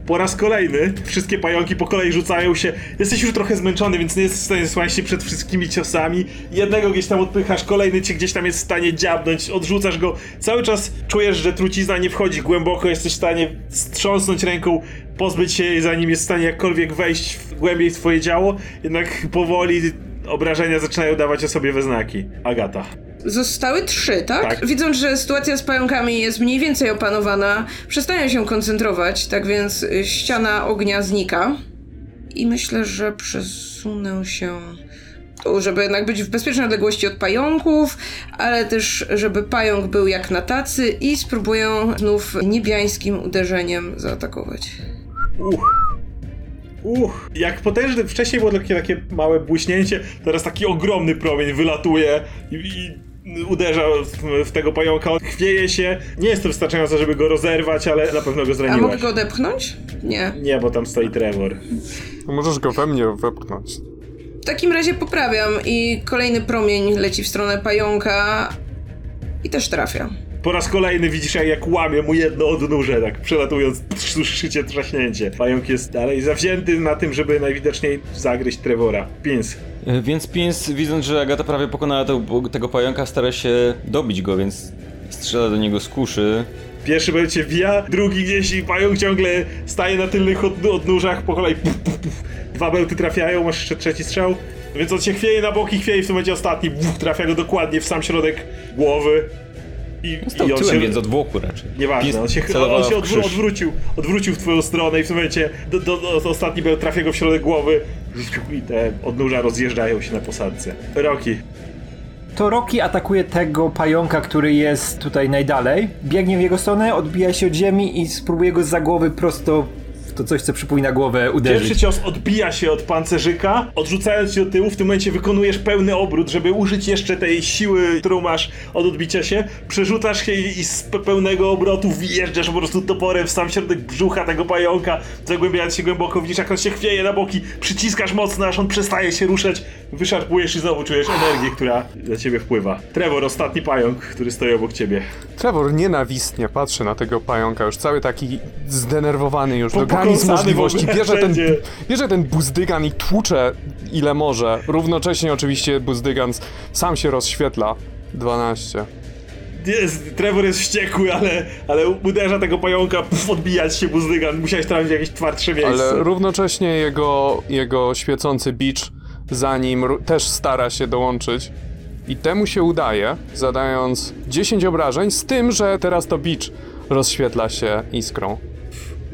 Po raz kolejny wszystkie pająki po kolei rzucają się. Jesteś już trochę zmęczony, więc nie jesteś w stanie zasłaniać się przed wszystkimi ciosami. Jednego gdzieś tam odpychasz, kolejny cię gdzieś tam jest w stanie dziabnąć, odrzucasz go. Cały czas czujesz, że trucizna nie wchodzi głęboko, jesteś w stanie strząsnąć ręką, pozbyć się jej, zanim jest w stanie jakkolwiek wejść w głębiej w twoje ciało. Jednak powoli obrażenia zaczynają dawać o sobie we znaki. Agata. Zostały trzy, tak? Tak. Widząc, że sytuacja z pająkami jest mniej więcej opanowana, przestają się koncentrować, tak więc y, ściana ognia znika. I myślę, że przesunę się tu, żeby jednak być w bezpiecznej odległości od pająków, ale też, żeby pająk był jak na tacy i spróbuję znów niebiańskim uderzeniem zaatakować. Uch. Uch. Jak potężny, wcześniej było takie, takie małe błyśnięcie, teraz taki ogromny promień wylatuje i, i uderza w, w tego pająka. On chwieje się. Nie jest to wystarczające, żeby go rozerwać, ale na pewno go A zraniłaś. mogę go odepchnąć? Nie. Nie, bo tam stoi Trevor. To możesz go we mnie wepchnąć. W takim razie poprawiam i kolejny promień leci w stronę pająka i też trafia. Po raz kolejny widzisz, jak, łamie mu jedno odnóże, tak przelatując, słyszycie trzaśnięcie. Pająk jest dalej zawzięty na tym, żeby najwidoczniej zagryźć Trevora. Pins. E, Więc Pins, widząc, że Agata prawie pokonała tego, tego pająka, stara się dobić go, więc strzela do niego z kuszy. Pierwszy bełt się wbija, drugi gdzieś i pająk ciągle staje na tylnych od, odnóżach po kolei. Puf, puf, puf. Dwa bełty trafiają, masz jeszcze trzeci strzał. Więc on się chwieje na boki, chwieje w tym momencie ostatni. Buf, trafia go dokładnie w sam środek głowy. I, Stał i on tyłem, się... więc od włóku raczej. Nieważne, on się, on się odwró- odwrócił, odwrócił w twoją stronę i w tym momencie do, do, do, ostatni trafia go w środek głowy i te odnóża rozjeżdżają się na posadce. Roki. To Rocky atakuje tego pająka, który jest tutaj najdalej. Biegnie w jego stronę, odbija się od ziemi i spróbuje go za głowy prosto to coś, co przypomina głowę uderzyć. Pierwszy cios odbija się od pancerzyka, odrzucając się do tyłu, w tym momencie wykonujesz pełny obrót, żeby użyć jeszcze tej siły, którą masz od odbicia się. Przerzucasz się i i z pe- pełnego obrotu wjeżdżasz po prostu toporem w sam środek brzucha tego pająka, zagłębiając się głęboko, widzisz jak on się chwieje na boki, przyciskasz mocno, aż on przestaje się ruszać, wyszarpujesz i znowu czujesz energię, która na ciebie wpływa. Trevor, ostatni pająk, który stoi obok ciebie. Trevor nienawistnie patrzy na tego pająka, już cały taki zdenerwowany już Po- do pokąsany możliwości. Bierze ten, bierze ten buzdygan i tłucze ile może. Równocześnie oczywiście buzdygan sam się rozświetla. 12. jest, Trevor jest wściekły, ale, ale uderza tego pająka, pf, odbijać się buzdygan, musiałeś trafić w jakieś twardsze miejsce. Ale równocześnie jego, jego świecący bicz za nim też stara się dołączyć. I temu się udaje, zadając 10 obrażeń, z tym, że teraz to bicz rozświetla się iskrą,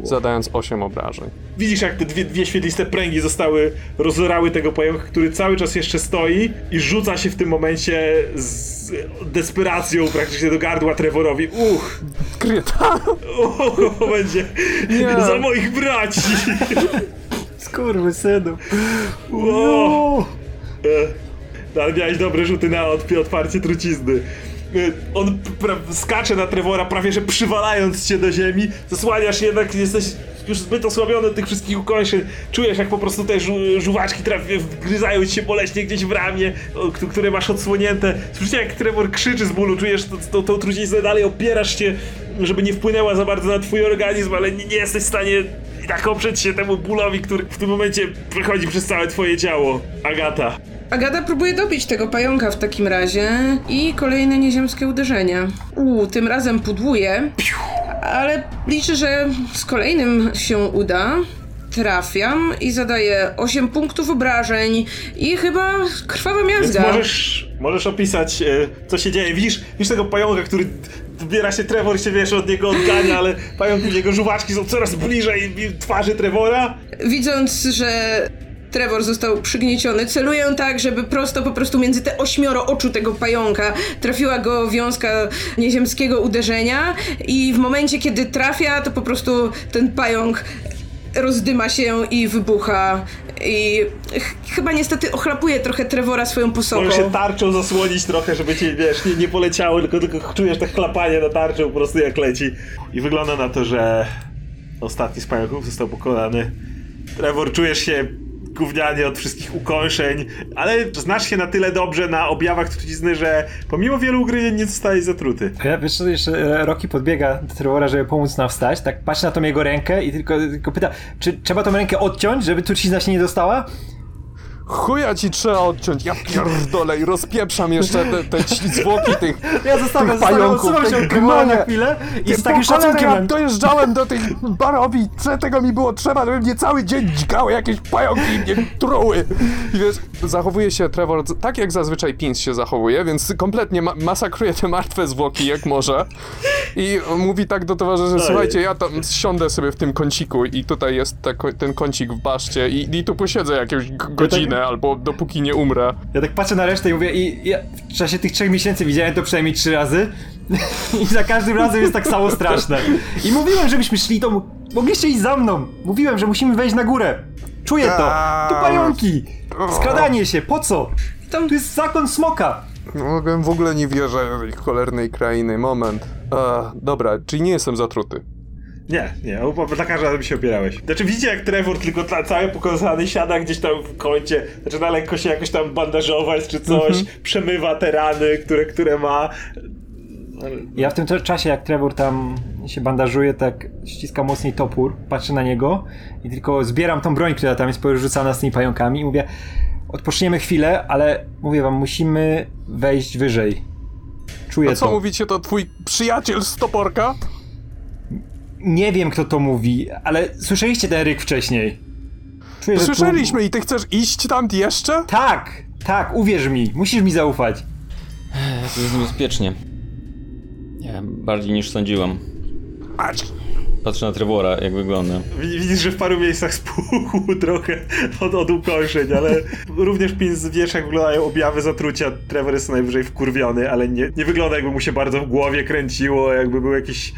zadając 8 obrażeń. Widzisz, jak te dwie, dwie świetliste pręgi zostały, rozorały tego pająka, który cały czas jeszcze stoi i rzuca się w tym momencie z desperacją praktycznie do gardła Trevorowi. Uch, Kryta! uch, będzie Nie. za moich braci. Skurwy synu. O! E, No, ale miałeś dobre rzuty na odp- otwarcie trucizny. E, On skacze na Trevora, prawie że przywalając cię do ziemi. Zasłaniasz jednak, jesteś już zbyt osłabiony tych wszystkich ukończeń. Czujesz, jak po prostu te żu- żuwaczki trafi- wgryzają ci się boleśnie gdzieś w ramię, które masz odsłonięte. Słyszycie, jak Trevor krzyczy z bólu, czujesz tą, tą truciznę dalej, opierasz się, żeby nie wpłynęła za bardzo na twój organizm, ale nie, nie jesteś w stanie i tak oprzeć się temu bólowi, który w tym momencie przechodzi przez całe twoje ciało. Agata. Agata próbuje dobić tego pająka w takim razie i kolejne nieziemskie uderzenie. Uuu, tym razem pudłuje, ale liczę, że z kolejnym się uda. Trafiam i zadaję 8 punktów obrażeń i chyba krwawa Więc miazga. możesz, możesz opisać, e, co się dzieje. Widzisz, widzisz tego pająka, który zbiera się Trevor i się, wiesz, od niego odgania, ale pająk jego żuwaczki są coraz bliżej twarzy Trevora. Widząc, że Trevor został przygnieciony, celuję tak, żeby prosto po prostu między te ośmioro oczu tego pająka trafiła go wiązka nieziemskiego uderzenia i w momencie, kiedy trafia, to po prostu ten pająk rozdyma się i wybucha i ch- chyba niestety ochlapuje trochę Trevora swoją posoką. Możesz się tarczą zasłonić trochę, żeby cię, wiesz, nie, nie poleciało, tylko, tylko czujesz te chlapanie na tarczę po prostu jak leci. I wygląda na to, że ostatni z pająków został pokonany. Trevor, czujesz się gównianie od wszystkich ukąszeń, ale znasz się na tyle dobrze na objawach trucizny, że pomimo wielu ugryzień nie zostajesz zatruty. Ja wiesz co, jeszcze e, Rocky podbiega do Trevora, żeby pomóc nam wstać, tak patrzy na tą jego rękę i tylko, tylko pyta, czy trzeba tą rękę odciąć, żeby trucizna się nie dostała? Chuja ci trzeba odciąć, ja pierdolę i rozpieprzam jeszcze te, te zwłoki tych, [LAUGHS] Ja zostawiam, tych zostawiam, pająków, odsuwam się tych na chwilę i z takim szacunkiem ja dojeżdżałem do tej barowi, tego mi było trzeba, żeby mnie cały dzień dźgały jakieś pająki i mnie truły. I wiesz, zachowuje się Trevor tak jak zazwyczaj Pins się zachowuje, więc kompletnie ma masakruje te martwe zwłoki jak może. I mówi tak do towarzyszy, słuchajcie, ja tam siądę sobie w tym kąciku i tutaj jest ko- ten kącik w baszcie i, i tu posiedzę jakąś g- albo dopóki nie umrę. Ja tak patrzę na resztę i mówię, i ja w czasie tych trzech miesięcy widziałem to przynajmniej trzy razy [LAUGHS] i za każdym razem jest tak samo straszne. I mówiłem, żebyśmy szli, to mogliście iść za mną. Mówiłem, że musimy wejść na górę. Czuję to. Tu pająki. Skradanie się, po co? Tam Tu jest zakon smoka. Mogłem w ogóle nie wierzę do tej cholernej krainy. Moment. A, dobra, czyli nie jestem zatruty. Nie, nie, o- za każdym razem się opierałeś. Znaczy widzicie jak Trevor tylko ta, cały pokazany siada gdzieś tam w kącie, zaczyna lekko się jakoś tam bandażować czy coś, przemywa te rany, które, które ma. Ja w tym cza- czasie, jak Trevor tam się bandażuje, tak ściska mocniej topór, patrzę na niego i tylko zbieram tą broń, która tam jest porzucana z tymi pająkami i mówię, odpoczniemy chwilę, ale mówię wam, musimy wejść wyżej. Czuję A co to. mówicie, to twój przyjaciel z toporka? Nie wiem, kto to mówi, ale słyszeliście ten ryk wcześniej. Czuję, że tu- Słyszeliśmy i ty chcesz iść tam jeszcze? Tak, tak, uwierz mi, musisz mi zaufać. To jest niebezpiecznie. Nie, bardziej niż sądziłam. Acz. Patrzę na Trevora, jak wygląda. Wi- Widzisz, że w paru miejscach spuchł [LAUGHS] trochę od, od ukąszeń, ale również Pins wiesz jak wyglądają objawy zatrucia. Trevor jest najwyżej wkurwiony, ale nie, nie wygląda jakby mu się bardzo w głowie kręciło, jakby był jakiś...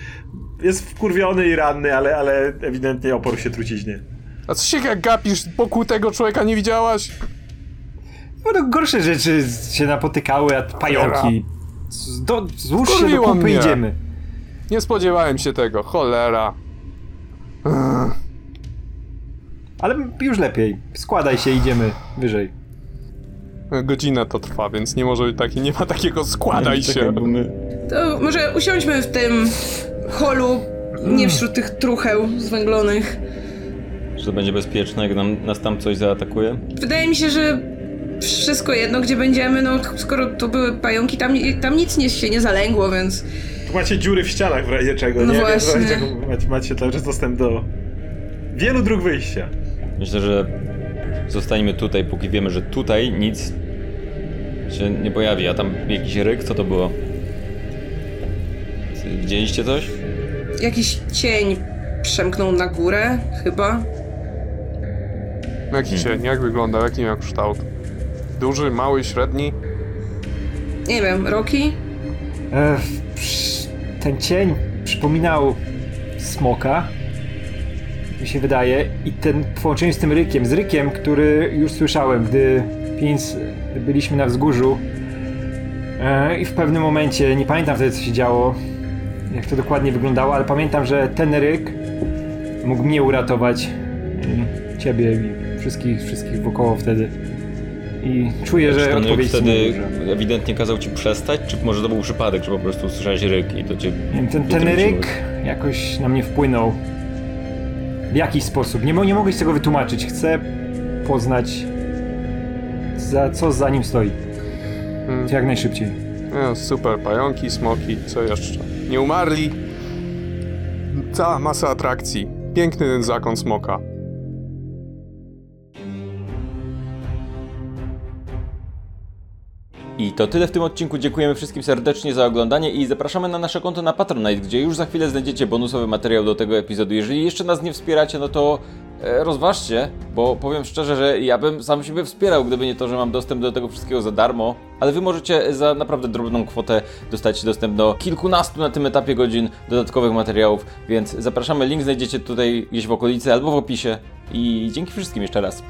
Jest wkurwiony i ranny, ale, ale ewidentnie oporł się truciźnie. A co się jak gapisz? Pokutego człowieka nie widziałaś? No, no gorsze rzeczy się napotykały, a pająki. Z- Do, złóż się do kupy mnie. idziemy. Nie spodziewałem się tego, cholera. Ale już lepiej. Składaj się, idziemy wyżej. Godzina to trwa, więc nie może być taki, nie ma takiego składaj się. To może usiądźmy w tym holu, nie wśród tych trucheł zwęglonych. Że to będzie bezpieczne, jak nam, nas tam coś zaatakuje? Wydaje mi się, że wszystko jedno, gdzie będziemy, no skoro to były pająki, tam, tam nic nie, się nie zalęgło, więc... Macie dziury w ścianach w razie czego, No nie? właśnie. W razie czego macie, macie dostęp do wielu dróg wyjścia. Myślę, że zostańmy tutaj, póki wiemy, że tutaj nic się nie pojawi. A tam jakiś ryk, co to było? Widzieliście coś? Jakiś cień przemknął na górę, chyba. Jaki cień, jak wyglądał, jaki miał kształt? Duży, mały, średni? Nie wiem, Roki? E, psz, ten cień przypominał smoka, mi się wydaje, i ten w połączeniu z tym rykiem, z rykiem, który już słyszałem, gdy Pins byliśmy na wzgórzu e, i w pewnym momencie, nie pamiętam wtedy co się działo, jak to dokładnie wyglądało, ale pamiętam, że ten ryk mógł mnie uratować, i ciebie i wszystkich, wszystkich wokoło wtedy. I czuję, że ten ryk odpowiedź wtedy jest duża. ewidentnie kazał ci przestać, czy może to był przypadek, że po prostu usłyszałeś ryk i to cię Nie wiem, ten, ten ryk jakoś na mnie wpłynął. W jakiś sposób. Nie, nie mogę się tego wytłumaczyć. Chcę poznać, za, co za nim stoi. Hmm. Jak najszybciej. No, super, pająki, smoki, co jeszcze? Nie umarli. Cała masa atrakcji. Piękny ten zakon smoka. I to tyle w tym odcinku. Dziękujemy wszystkim serdecznie za oglądanie i zapraszamy na nasze konto na Patronite, gdzie już za chwilę znajdziecie bonusowy materiał do tego epizodu. Jeżeli jeszcze nas nie wspieracie, no to rozważcie, bo powiem szczerze, że ja bym sam siebie wspierał, gdyby nie to, że mam dostęp do tego wszystkiego za darmo. Ale wy możecie za naprawdę drobną kwotę dostać dostęp do kilkunastu na tym etapie godzin dodatkowych materiałów, więc zapraszamy. Link znajdziecie tutaj gdzieś w okolicy albo w opisie. I dzięki wszystkim jeszcze raz.